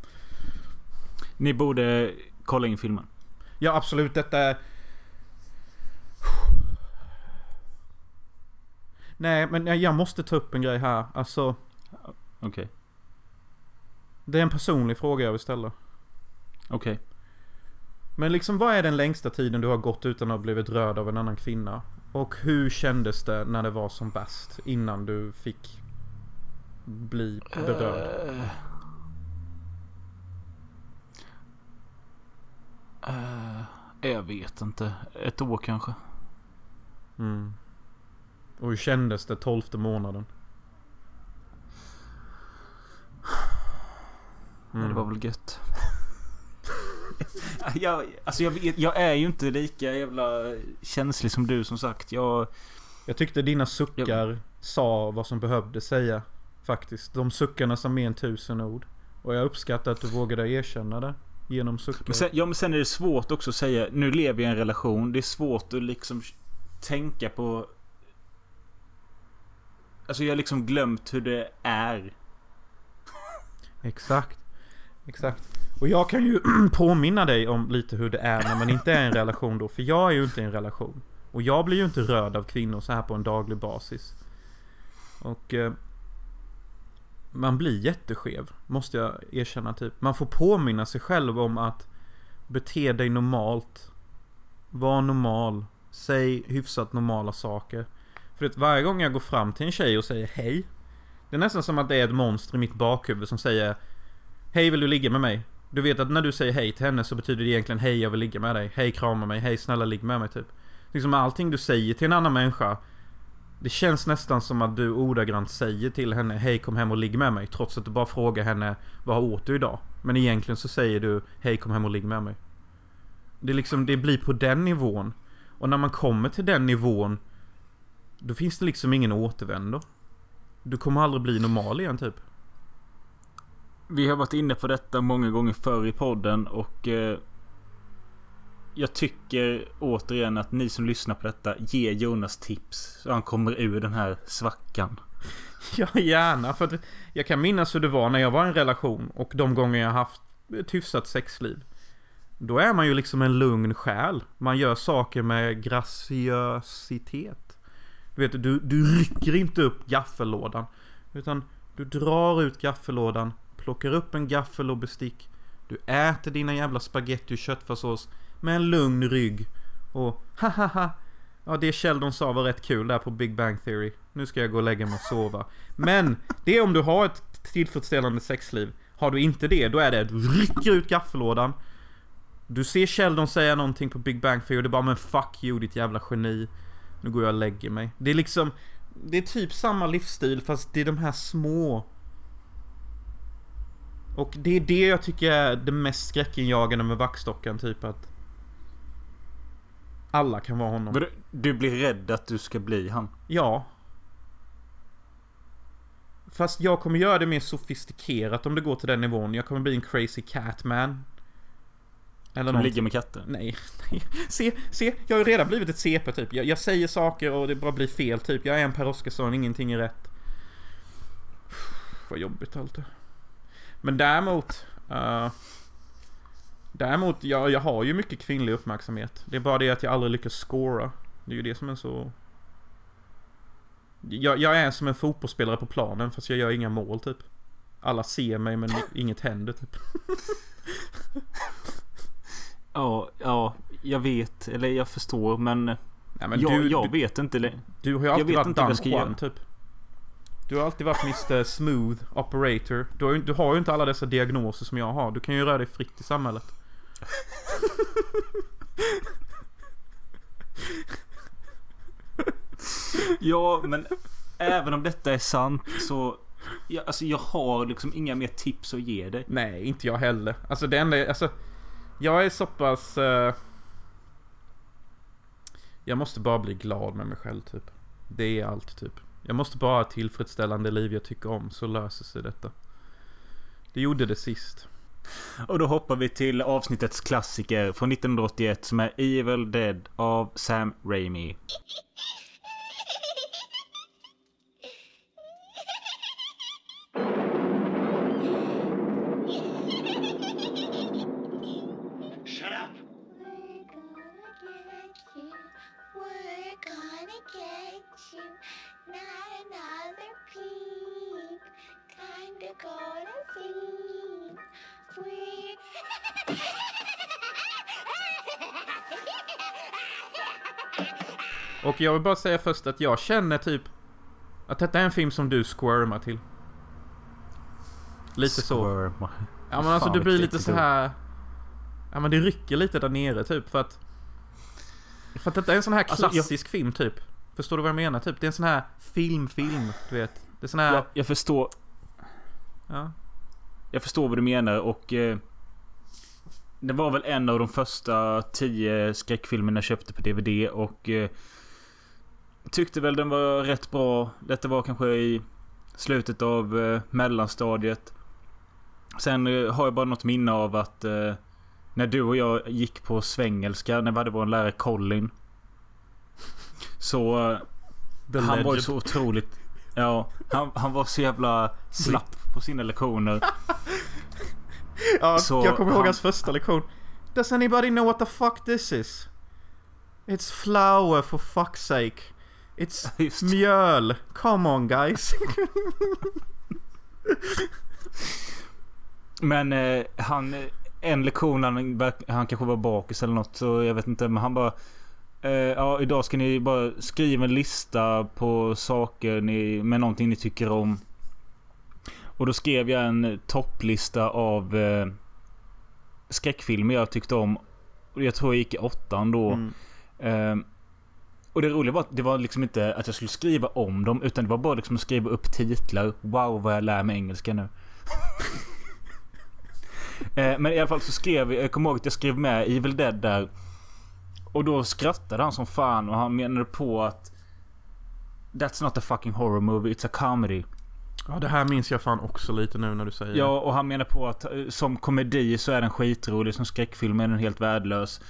Ni borde kolla in filmen. Ja, absolut. Detta är... Nej, men jag- måste ta upp en grej här. Alltså, Okej. det är en personlig fråga jag vill ställa. Okej. Men liksom, vad är den längsta tiden du har gått utan att ha blivit rörd av en annan kvinna? Och hur kändes det när det var som bäst? Innan du fick bli berörd? Eh, eh, jag vet inte. Ett år kanske. Mm. Och hur kändes det tolfte månaden? Ja, det var väl gött. jag, alltså jag, vet, jag är ju inte lika jävla känslig som du som sagt. Jag... Jag tyckte dina suckar sa vad som behövde säga. Faktiskt. De suckarna sa mer än tusen ord. Och jag uppskattar att du vågade erkänna det. Genom suckar. Men sen, ja men sen är det svårt också att säga. Nu lever jag i en relation. Det är svårt att liksom tänka på... Alltså jag har liksom glömt hur det är. Exakt. Exakt. Och jag kan ju påminna dig om lite hur det är när man inte är i en relation då. För jag är ju inte i en relation. Och jag blir ju inte rörd av kvinnor så här på en daglig basis. Och... Eh, man blir jätteskev, måste jag erkänna typ. Man får påminna sig själv om att bete dig normalt. Var normal. Säg hyfsat normala saker. För att varje gång jag går fram till en tjej och säger hej. Det är nästan som att det är ett monster i mitt bakhuvud som säger Hej vill du ligga med mig? Du vet att när du säger hej till henne så betyder det egentligen hej jag vill ligga med dig. Hej krama mig. Hej snälla ligg med mig typ. Liksom allting du säger till en annan människa. Det känns nästan som att du ordagrant säger till henne Hej kom hem och ligg med mig. Trots att du bara frågar henne Vad åt du idag? Men egentligen så säger du Hej kom hem och ligg med mig. Det är liksom, det blir på den nivån. Och när man kommer till den nivån Då finns det liksom ingen återvändo. Du kommer aldrig bli normal igen typ. Vi har varit inne på detta många gånger förr i podden och eh, jag tycker återigen att ni som lyssnar på detta ge Jonas tips så han kommer ur den här svackan. Ja, gärna. För att jag kan minnas hur det var när jag var i en relation och de gånger jag haft ett hyfsat sexliv. Då är man ju liksom en lugn själ. Man gör saker med graciösitet. Du vet, du, du rycker inte upp gaffellådan. Utan du drar ut gaffellådan, plockar upp en gaffel och bestick. Du äter dina jävla spaghetti och köttfärssås med en lugn rygg. Och hahaha. Ja, det Sheldon sa var rätt kul där på Big Bang Theory. Nu ska jag gå och lägga mig och sova. Men, det är om du har ett tillfredsställande sexliv. Har du inte det, då är det att du rycker ut gaffellådan. Du ser Sheldon säga någonting på Big Bang Theory och det är bara men fuck you ditt jävla geni. Nu går jag och lägger mig. Det är liksom, det är typ samma livsstil fast det är de här små och det är det jag tycker är det mest skräckinjagande med Vaxdockan typ att alla kan vara honom. Du, du blir rädd att du ska bli han? Ja. Fast jag kommer göra det mer sofistikerat om det går till den nivån. Jag kommer bli en crazy catman. Eller Som ligger med katter? Nej, nej. Se, se, jag har ju redan blivit ett CP typ. Jag, jag, säger saker och det bara blir fel typ. Jag är en Per Oscarsson, ingenting är rätt. Vad jobbigt allt det. Men däremot... Uh, däremot, jag, jag har ju mycket kvinnlig uppmärksamhet. Det är bara det att jag aldrig lyckas scora. Det är ju det som är så... Jag, jag är som en fotbollsspelare på planen fast jag gör inga mål typ. Alla ser mig men inget händer typ. ja, ja, jag vet. Eller jag förstår men... Nej, men jag, du, jag vet inte. Du har ju alltid varit Don Juan typ. Du har alltid varit Mr Smooth Operator. Du har, ju, du har ju inte alla dessa diagnoser som jag har. Du kan ju röra dig fritt i samhället ja, men även om detta är sant så... Jag, alltså jag har liksom inga mer tips att ge dig. Nej, inte jag heller. Alltså det enda, alltså... Jag är så pass... Uh, jag måste bara bli glad med mig själv typ. Det är allt typ. Jag måste bara ha ett tillfredsställande liv jag tycker om så löser sig detta. Det gjorde det sist. Och då hoppar vi till avsnittets klassiker från 1981 som är Evil Dead av Sam Raimi. Och jag vill bara säga först att jag känner typ att detta är en film som du squirmar till. Lite så. Ja men alltså du blir lite så här. Ja men det rycker lite där nere typ för att... För att detta är en sån här klassisk alltså, jag... film typ. Förstår du vad jag menar? Typ det är en sån här filmfilm, du vet. Det är sån här... Jag, jag förstår. Ja. Jag förstår vad du menar och... Eh, det var väl en av de första tio skräckfilmerna jag köpte på DVD och... Eh, tyckte väl den var rätt bra. Detta var kanske i slutet av eh, mellanstadiet. Sen eh, har jag bara något minne av att eh, när du och jag gick på svengelska när vi hade vår lärare Colin. Så... Han var ju så otroligt... Ja, han, han var så jävla slapp på sina lektioner. ja, så jag kommer ihåg han, hans första lektion. Does anybody know what the fuck this is? It's flour for fuck's sake. It's mjöl. Come on guys. Men eh, han... En lektion, han, han kanske var bakis eller något. Så jag vet inte. Men han bara... Eh, ja, idag ska ni bara skriva en lista på saker ni, med någonting ni tycker om. Och då skrev jag en topplista av eh, skräckfilmer jag tyckte om. Jag tror jag gick i åttan då. Mm. Eh, och det roliga var att det var liksom inte att jag skulle skriva om dem. Utan det var bara liksom att skriva upp titlar. Wow vad jag lär mig engelska nu. Eh, Men i alla fall så skrev jag, jag kommer ihåg att jag skrev med Evil Dead där. Och då skrattade han som fan och han menade på att That's not a fucking horror movie, it's a comedy. Ja, det här minns jag fan också lite nu när du säger. Ja, och han menar på att eh, som komedi så är den skitrolig, som skräckfilm är den helt värdelös.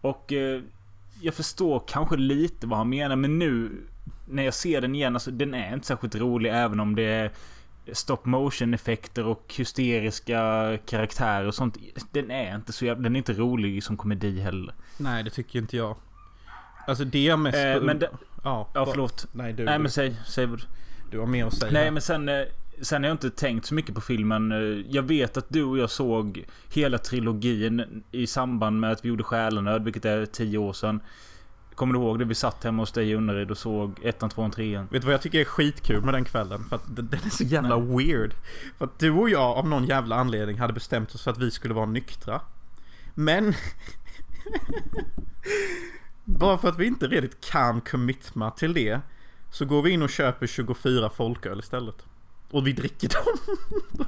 Och eh, jag förstår kanske lite vad han menar, men nu när jag ser den igen, alltså den är inte särskilt rolig även om det är stop motion effekter och hysteriska karaktärer och sånt. Den är inte så jävla, den är inte rolig som komedi heller. Nej, det tycker inte jag. Alltså det jag mest... Eh, men det, ja, ja förlåt. Nej, du, Nej men säg, säg vad du- har mer att säga. Nej men sen, eh, sen har jag inte tänkt så mycket på filmen. Eh, Jag vet att du och jag såg hela trilogin i samband med att vi gjorde Själanöd, vilket är tio år sedan. Kommer du ihåg det? Vi satt hemma hos dig i Unnaryd och såg ettan, tvåan, trean. Vet du vad jag tycker är skitkul med den kvällen? För att den är så jävla weird. För att du och jag av någon jävla anledning hade bestämt oss för att vi skulle vara nyktra. Men... bara för att vi inte redigt kan commitma till det. Så går vi in och köper 24 folköl istället. Och vi dricker dem.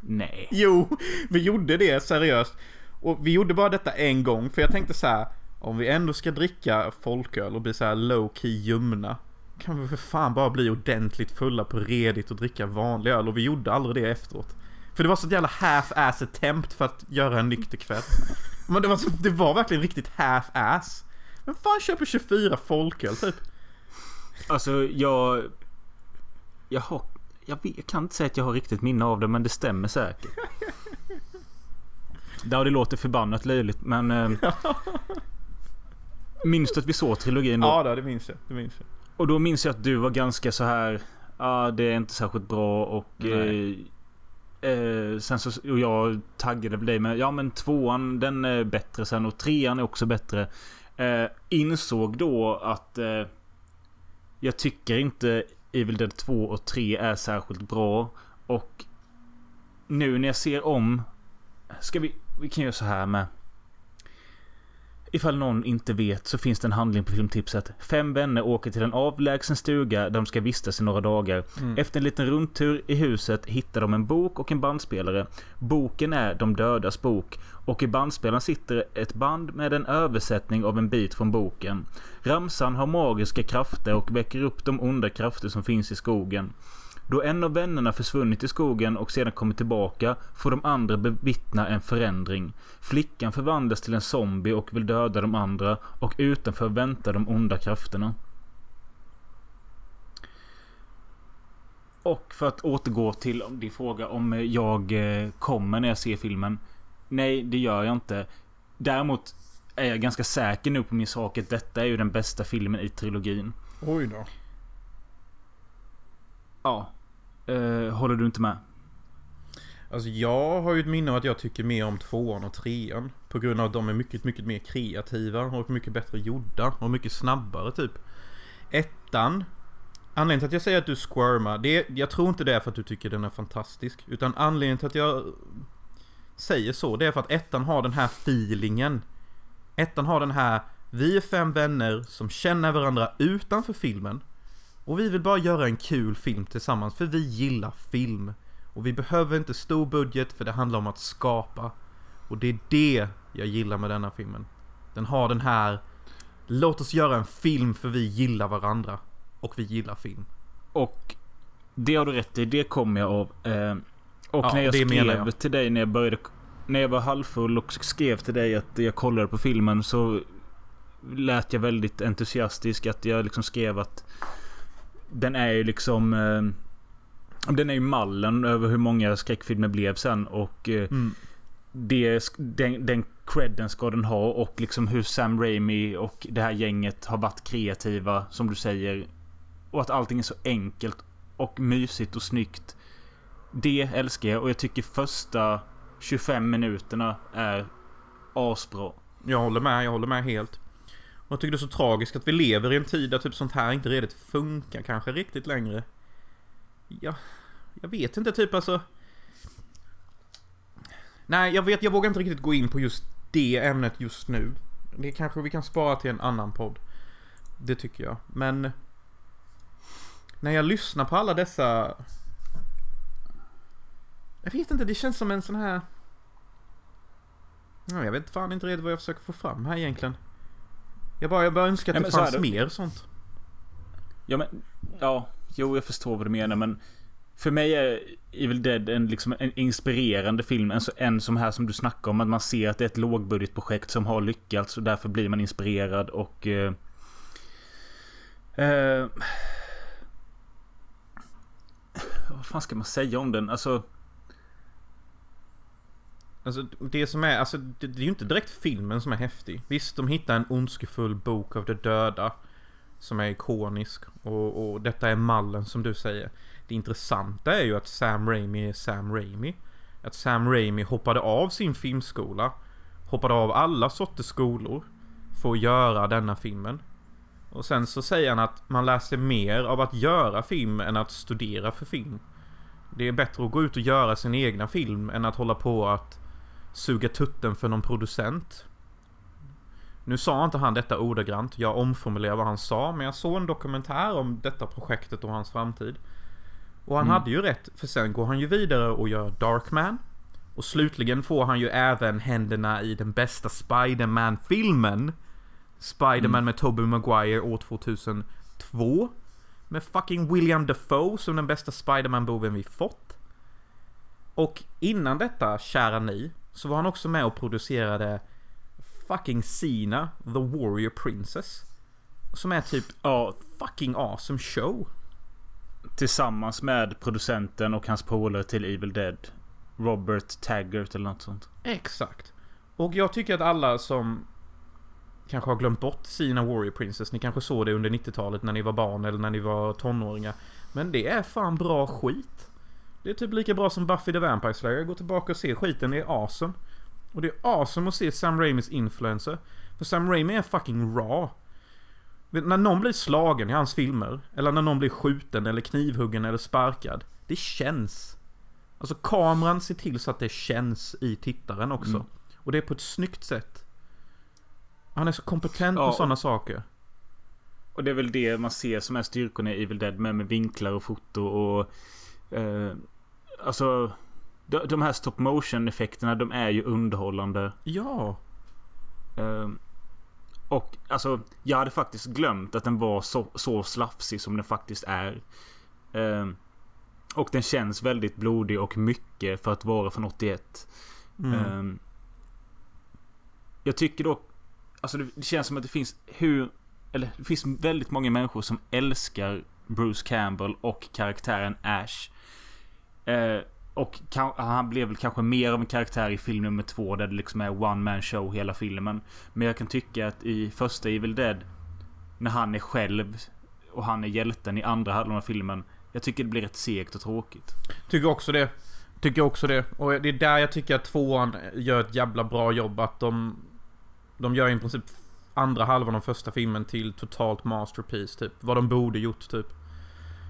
Nej. Jo, vi gjorde det seriöst. Och vi gjorde bara detta en gång. För jag tänkte så här. Om vi ändå ska dricka folköl och bli så här low key ljumna. Kan vi för fan bara bli ordentligt fulla på redigt och dricka vanlig öl. Och vi gjorde aldrig det efteråt. För det var så jävla half-ass attempt för att göra en nykter kväll. Men det var, så, det var verkligen riktigt half-ass. Men fan köper 24 folköl typ? Alltså jag... Jag har... Jag, vet, jag kan inte säga att jag har riktigt minne av det men det stämmer säkert. Ja det låter förbannat löjligt men... Eh, minns du att vi såg trilogin då? Ja, det minns jag. Det minns jag. Och då minns jag att du var ganska så här. Ja, det är inte särskilt bra och... Eh, eh, sen så... Och jag taggade dig med ja men tvåan den är bättre sen och trean är också bättre. Eh, insåg då att... Jag tycker inte Evil Dead 2 och 3 är särskilt bra. Och... Nu när jag ser om... Ska vi... Vi kan göra så här med. Ifall någon inte vet så finns det en handling på filmtipset. Fem vänner åker till en avlägsen stuga där de ska vistas i några dagar. Efter en liten rundtur i huset hittar de en bok och en bandspelare. Boken är De dödas bok och i bandspelaren sitter ett band med en översättning av en bit från boken. Ramsan har magiska krafter och väcker upp de onda krafter som finns i skogen. Då en av vännerna försvunnit i skogen och sedan kommit tillbaka får de andra bevittna en förändring. Flickan förvandlas till en zombie och vill döda de andra och utanför väntar de onda krafterna. Och för att återgå till din fråga om jag eh, kommer när jag ser filmen. Nej, det gör jag inte. Däremot är jag ganska säker nu på min sak att detta är ju den bästa filmen i trilogin. Oj då. Ja. Eh, håller du inte med? Alltså jag har ju ett minne av att jag tycker mer om tvåan och trean. På grund av att de är mycket, mycket mer kreativa och mycket bättre gjorda och mycket snabbare typ. Ettan. Anledningen till att jag säger att du squirmar, det är, jag tror inte det är för att du tycker den är fantastisk. Utan anledningen till att jag säger så, det är för att ettan har den här feelingen. Ettan har den här, vi är fem vänner som känner varandra utanför filmen. Och vi vill bara göra en kul film tillsammans för vi gillar film. Och vi behöver inte stor budget för det handlar om att skapa. Och det är det jag gillar med denna filmen. Den har den här Låt oss göra en film för vi gillar varandra. Och vi gillar film. Och det har du rätt i. Det kommer jag av. Eh, och Ja, när jag skrev jag. till dig när jag började... När jag var halvfull och skrev till dig att jag kollade på filmen så lät jag väldigt entusiastisk. Att jag liksom skrev att den är ju liksom... Eh, den är ju mallen över hur många skräckfilmer blev sen och... Eh, Mm. det, den, den credden ska den ha och liksom hur Sam Raimi och det här gänget har varit kreativa som du säger. Och att allting är så enkelt och mysigt och snyggt. Det älskar jag och jag tycker första 25 minuterna är asbra. Jag håller med, jag håller med helt. Och jag tycker det är så tragiskt att vi lever i en tid där typ sånt här inte redigt funkar kanske riktigt längre. Ja, jag vet inte typ alltså. Nej, jag vet, jag vågar inte riktigt gå in på just det ämnet just nu. Det kanske vi kan spara till en annan podd. Det tycker jag. Men när jag lyssnar på alla dessa... Jag vet inte, det känns som en sån här... Jag vet fan inte riktigt vad jag försöker få fram här egentligen. Jag bara, jag bara önskar att Ja, det så fanns då. mer sånt. Ja men, ja, jo jag förstår vad du menar men För mig är Evil Dead en, liksom, en inspirerande film. En, så- en som här som du snackar om. Att man ser att det är ett lågbudgetprojekt som har lyckats och därför blir man inspirerad och... Eh, eh, vad fan ska man säga om den? Alltså... Alltså det som är, alltså det, det är ju inte direkt filmen som är häftig. Visst, de hittar en ondskefull bok av de döda. Som är ikonisk. Och, och detta är mallen som du säger. Det intressanta är ju att Sam Raimi är Sam Raimi. Att Sam Raimi hoppade av sin filmskola. Hoppade av alla sorters skolor. För att göra denna filmen. Och sen så säger han att man lär sig mer av att göra film än att studera för film. Det är bättre att gå ut och göra sin egna film än att hålla på att suga tutten för någon producent. Nu sa inte han detta ordagrant, jag omformulerar vad han sa, men jag såg en dokumentär om detta projektet och hans framtid. Och han Mm. hade ju rätt, för sen går han ju vidare och gör Darkman. Och slutligen får han ju även händerna i den bästa Spider-Man-filmen. Spider-Man med Tobey Maguire år 2002. Med fucking William Dafoe som den bästa Spider-Man-boven vi fått. Och innan detta, kära ni, så var han också med och producerade fucking Sina, The Warrior Princess. Som är typ Ja, fucking awesome show. tillsammans med producenten och hans polare till Evil Dead. Robert Taggart eller något sånt. Exakt. Och jag tycker att alla som kanske har glömt bort Sina Warrior Princess, ni kanske såg det under 90-talet när ni var barn eller när ni var tonåringar. Men det är fan bra skit. Det är typ lika bra som Buffy the Vampire Slayer. Gå tillbaka och se skiten, det är awesome. Och det är awesome att se Sam Raimis influencer. För Sam Raimi är fucking raw. När någon blir slagen i hans filmer, eller när någon blir skjuten eller knivhuggen eller sparkad. Det känns. Alltså kameran ser till så att det känns i tittaren också. Mm. Och det är på ett snyggt sätt. Han är så kompetent Ja, på sådana saker. Och det är väl det man ser som är styrkorna i Evil Dead med, med vinklar och foto och... Eh, alltså... De, de här stop motion effekterna de är ju underhållande. Ja. Eh, och alltså jag hade faktiskt glömt att den var så, så slafsig som den faktiskt är. Eh, och den känns väldigt blodig och mycket för att vara från 81. Mm. Ehm, jag tycker dock... Alltså det, det känns som att det finns hur... Eller det finns väldigt många människor som älskar Bruce Campbell och karaktären Ash. Eh, och kan, han blev väl kanske mer av en karaktär i film nummer två där det liksom är one man show hela filmen. Men jag kan tycka att i första Evil Dead när han är själv och han är hjälten i andra halvan av filmen. Jag tycker det blir rätt segt och tråkigt. Tycker också det. Tycker också det. Och det är där jag tycker att tvåan gör ett jävla bra jobb. Att de... De gör i princip andra halvan av första filmen till totalt masterpiece typ. Vad de borde gjort typ.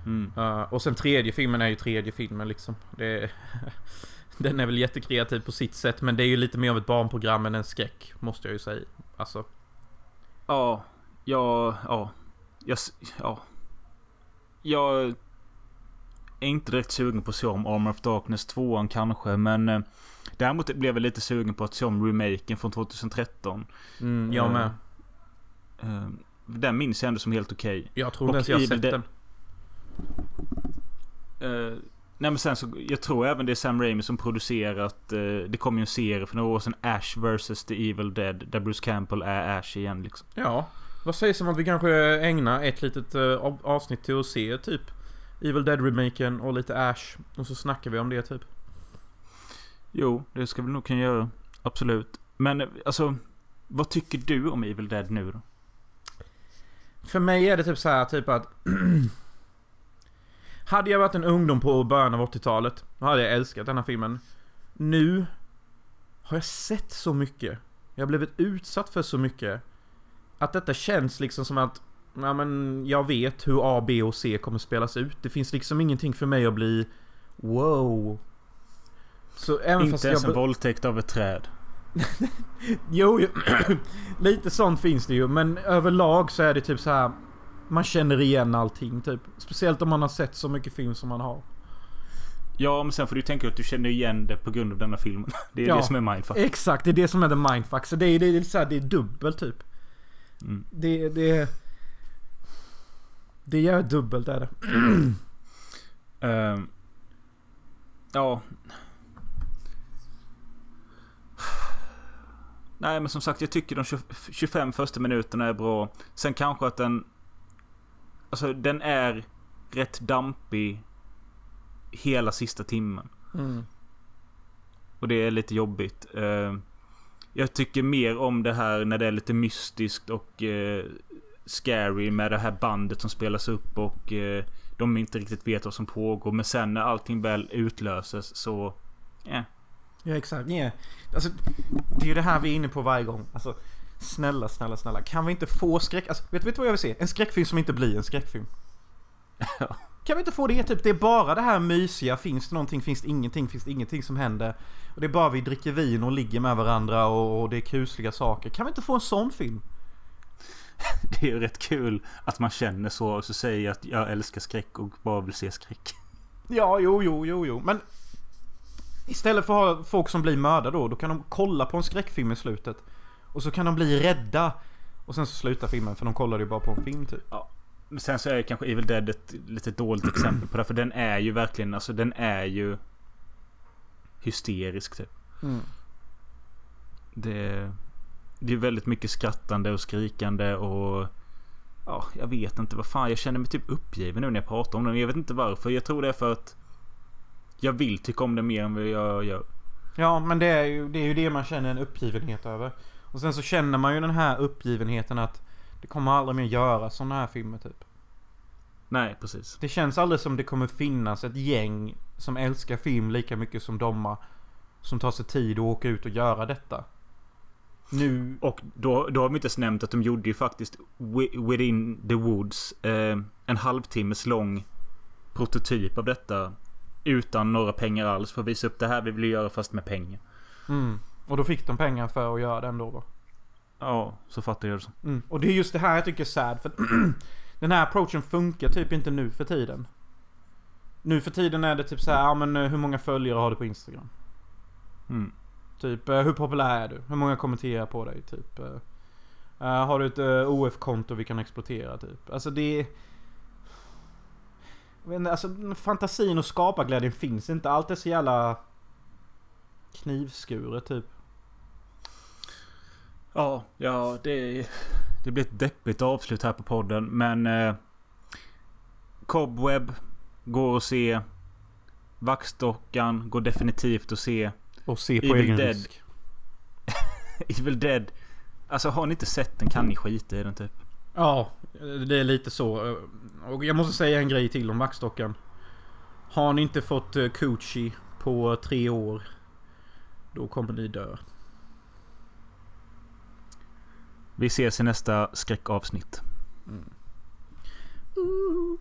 Mm. Uh, och sen tredje filmen är ju tredje filmen liksom. Det är, den är väl jättekreativ på sitt sätt. Men det är ju lite mer av ett barnprogram än en skräck. Måste jag ju säga. Alltså. Ja, ja, ja. Jag, ja. Jag är inte direkt sugen på att se om Armor of Darkness 2 kanske, men eh, däremot blev jag lite sugen på att se om remaken från 2013. Mm, jag med. Eh, den minns jag ändå som helt okej. Jag tror inte ens jag har sett den. Eh, nej men sen så, jag tror även det är Sam Raimi som producerat, eh, det kom ju en serie för några år sedan, Ash vs. The Evil Dead, där Bruce Campbell är Ash igen liksom. Ja. Vad sägs om att vi kanske ägnar ett litet av- avsnitt till att se typ Evil Dead-remaken och lite Ash. Och så snackar vi om det typ. Jo, det ska vi nog kunna göra. Absolut. Men alltså, vad tycker du om Evil Dead nu då? För mig är det typ så här typ att... Hade jag varit en ungdom på början av 80-talet, då hade jag älskat den här filmen. Nu har jag sett så mycket. Jag har blivit utsatt för så mycket. Att detta känns liksom som att, ja men jag vet hur A, B och C kommer spelas ut. Det finns liksom ingenting för mig att bli wow. Så även fast Inte ens jag... en våldtäkt av ett träd. Jo. lite sånt finns det ju. Men överlag så är det typ så här. Man känner igen allting typ. Speciellt om man har sett så mycket film som man har. Ja, men sen får du tänka att du känner igen det på grund av denna filmen. Det är Ja. det som är mindfuck. Exakt, det är det som är the mindfuck. Så det är, det är, så här, det är dubbelt typ. Mm. Det, det... Det gör dubbelt är det. Ehm, ja. Nej men som sagt jag tycker de 20 25 första minuterna är bra. Sen kanske att den... Alltså den är rätt dampig hela sista timmen. Mm. Och det är lite jobbigt. Ehm, jag tycker mer om det här när det är lite mystiskt och eh, scary med det här bandet som spelas upp och eh, de inte riktigt vet vad som pågår. Men sen när allting väl utlöses så... Eh. Ja exakt, yeah. Alltså, det är ju det här vi är inne på varje gång. Alltså, snälla, snälla, snälla. Kan vi inte få skräck... Alltså, vet vet du vad jag vill se? En skräckfilm som inte blir en skräckfilm. Kan vi inte få det? Typ, det är bara det här mysiga. Finns det någonting? Finns det ingenting? Finns det ingenting som händer? Och det är bara vi dricker vin och ligger med varandra och, och det är kusliga saker. Kan vi inte få en sån film? Det är ju rätt kul att man känner så och så säger jag att jag älskar skräck och bara vill se skräck. Ja, jo, jo, jo, jo. Men istället för att ha folk som blir mördade då, då kan de kolla på en skräckfilm i slutet. Och så kan de bli rädda. Och sen så slutar filmen för de kollade ju bara på en film typ. Men sen så är kanske Evil Dead ett lite dåligt exempel på det. För den är ju verkligen, alltså den är ju hysterisk typ. Mm. Det, det är väldigt mycket skrattande och skrikande och... Ja, jag vet inte vad fan. Jag känner mig typ uppgiven nu när jag pratar om den. Jag vet inte varför. Jag tror det är för att... Jag vill tycka om det mer än vad jag gör. Ja, men det är, ju, det är ju det man känner en uppgivenhet över. Och sen så känner man ju den här uppgivenheten att det kommer aldrig mer göra sådana här filmer typ. Nej, precis. Det känns aldrig som det kommer finnas ett gäng som älskar film lika mycket som Domma. Som tar sig tid att åka ut och göra detta. Nu... Och då, då har vi inte ens nämnt att de gjorde ju faktiskt Wi- Within the Woods eh, en halvtimmes lång prototyp av detta. Utan några pengar alls för att visa upp det här vi vill göra fast med pengar. Mm. Och då fick de pengar för att göra den då va? Ja, så fattar jag det som. Mm. Och det är just det här jag tycker är sad för Den här approachen funkar typ inte nu för tiden. Nu för tiden är det typ så här, ja men eh, hur många följare har du på Instagram? Mm. Typ, eh, hur populär är du? Hur många kommenterar på dig? Typ. eh, har du ett eh, OF-konto vi kan exploatera? Typ. Alltså det inte, Alltså fantasin och skaparglädjen finns inte. Allt är så jävla knivskuret typ. Ja, ja det, det blir ett deppigt avslut här på podden. Men eh, Cobweb går att se. Vaxdockan går definitivt att se. Och se på Evil egen Dead. risk. Evil Dead. Alltså har ni inte sett den kan ni skita i den typ. Ja, det är lite så. Och jag måste säga en grej till om vaxdockan. Har ni inte fått eh, coochie på tre år. Då kommer ni dö. Vi ses i nästa skräckavsnitt. Ooh.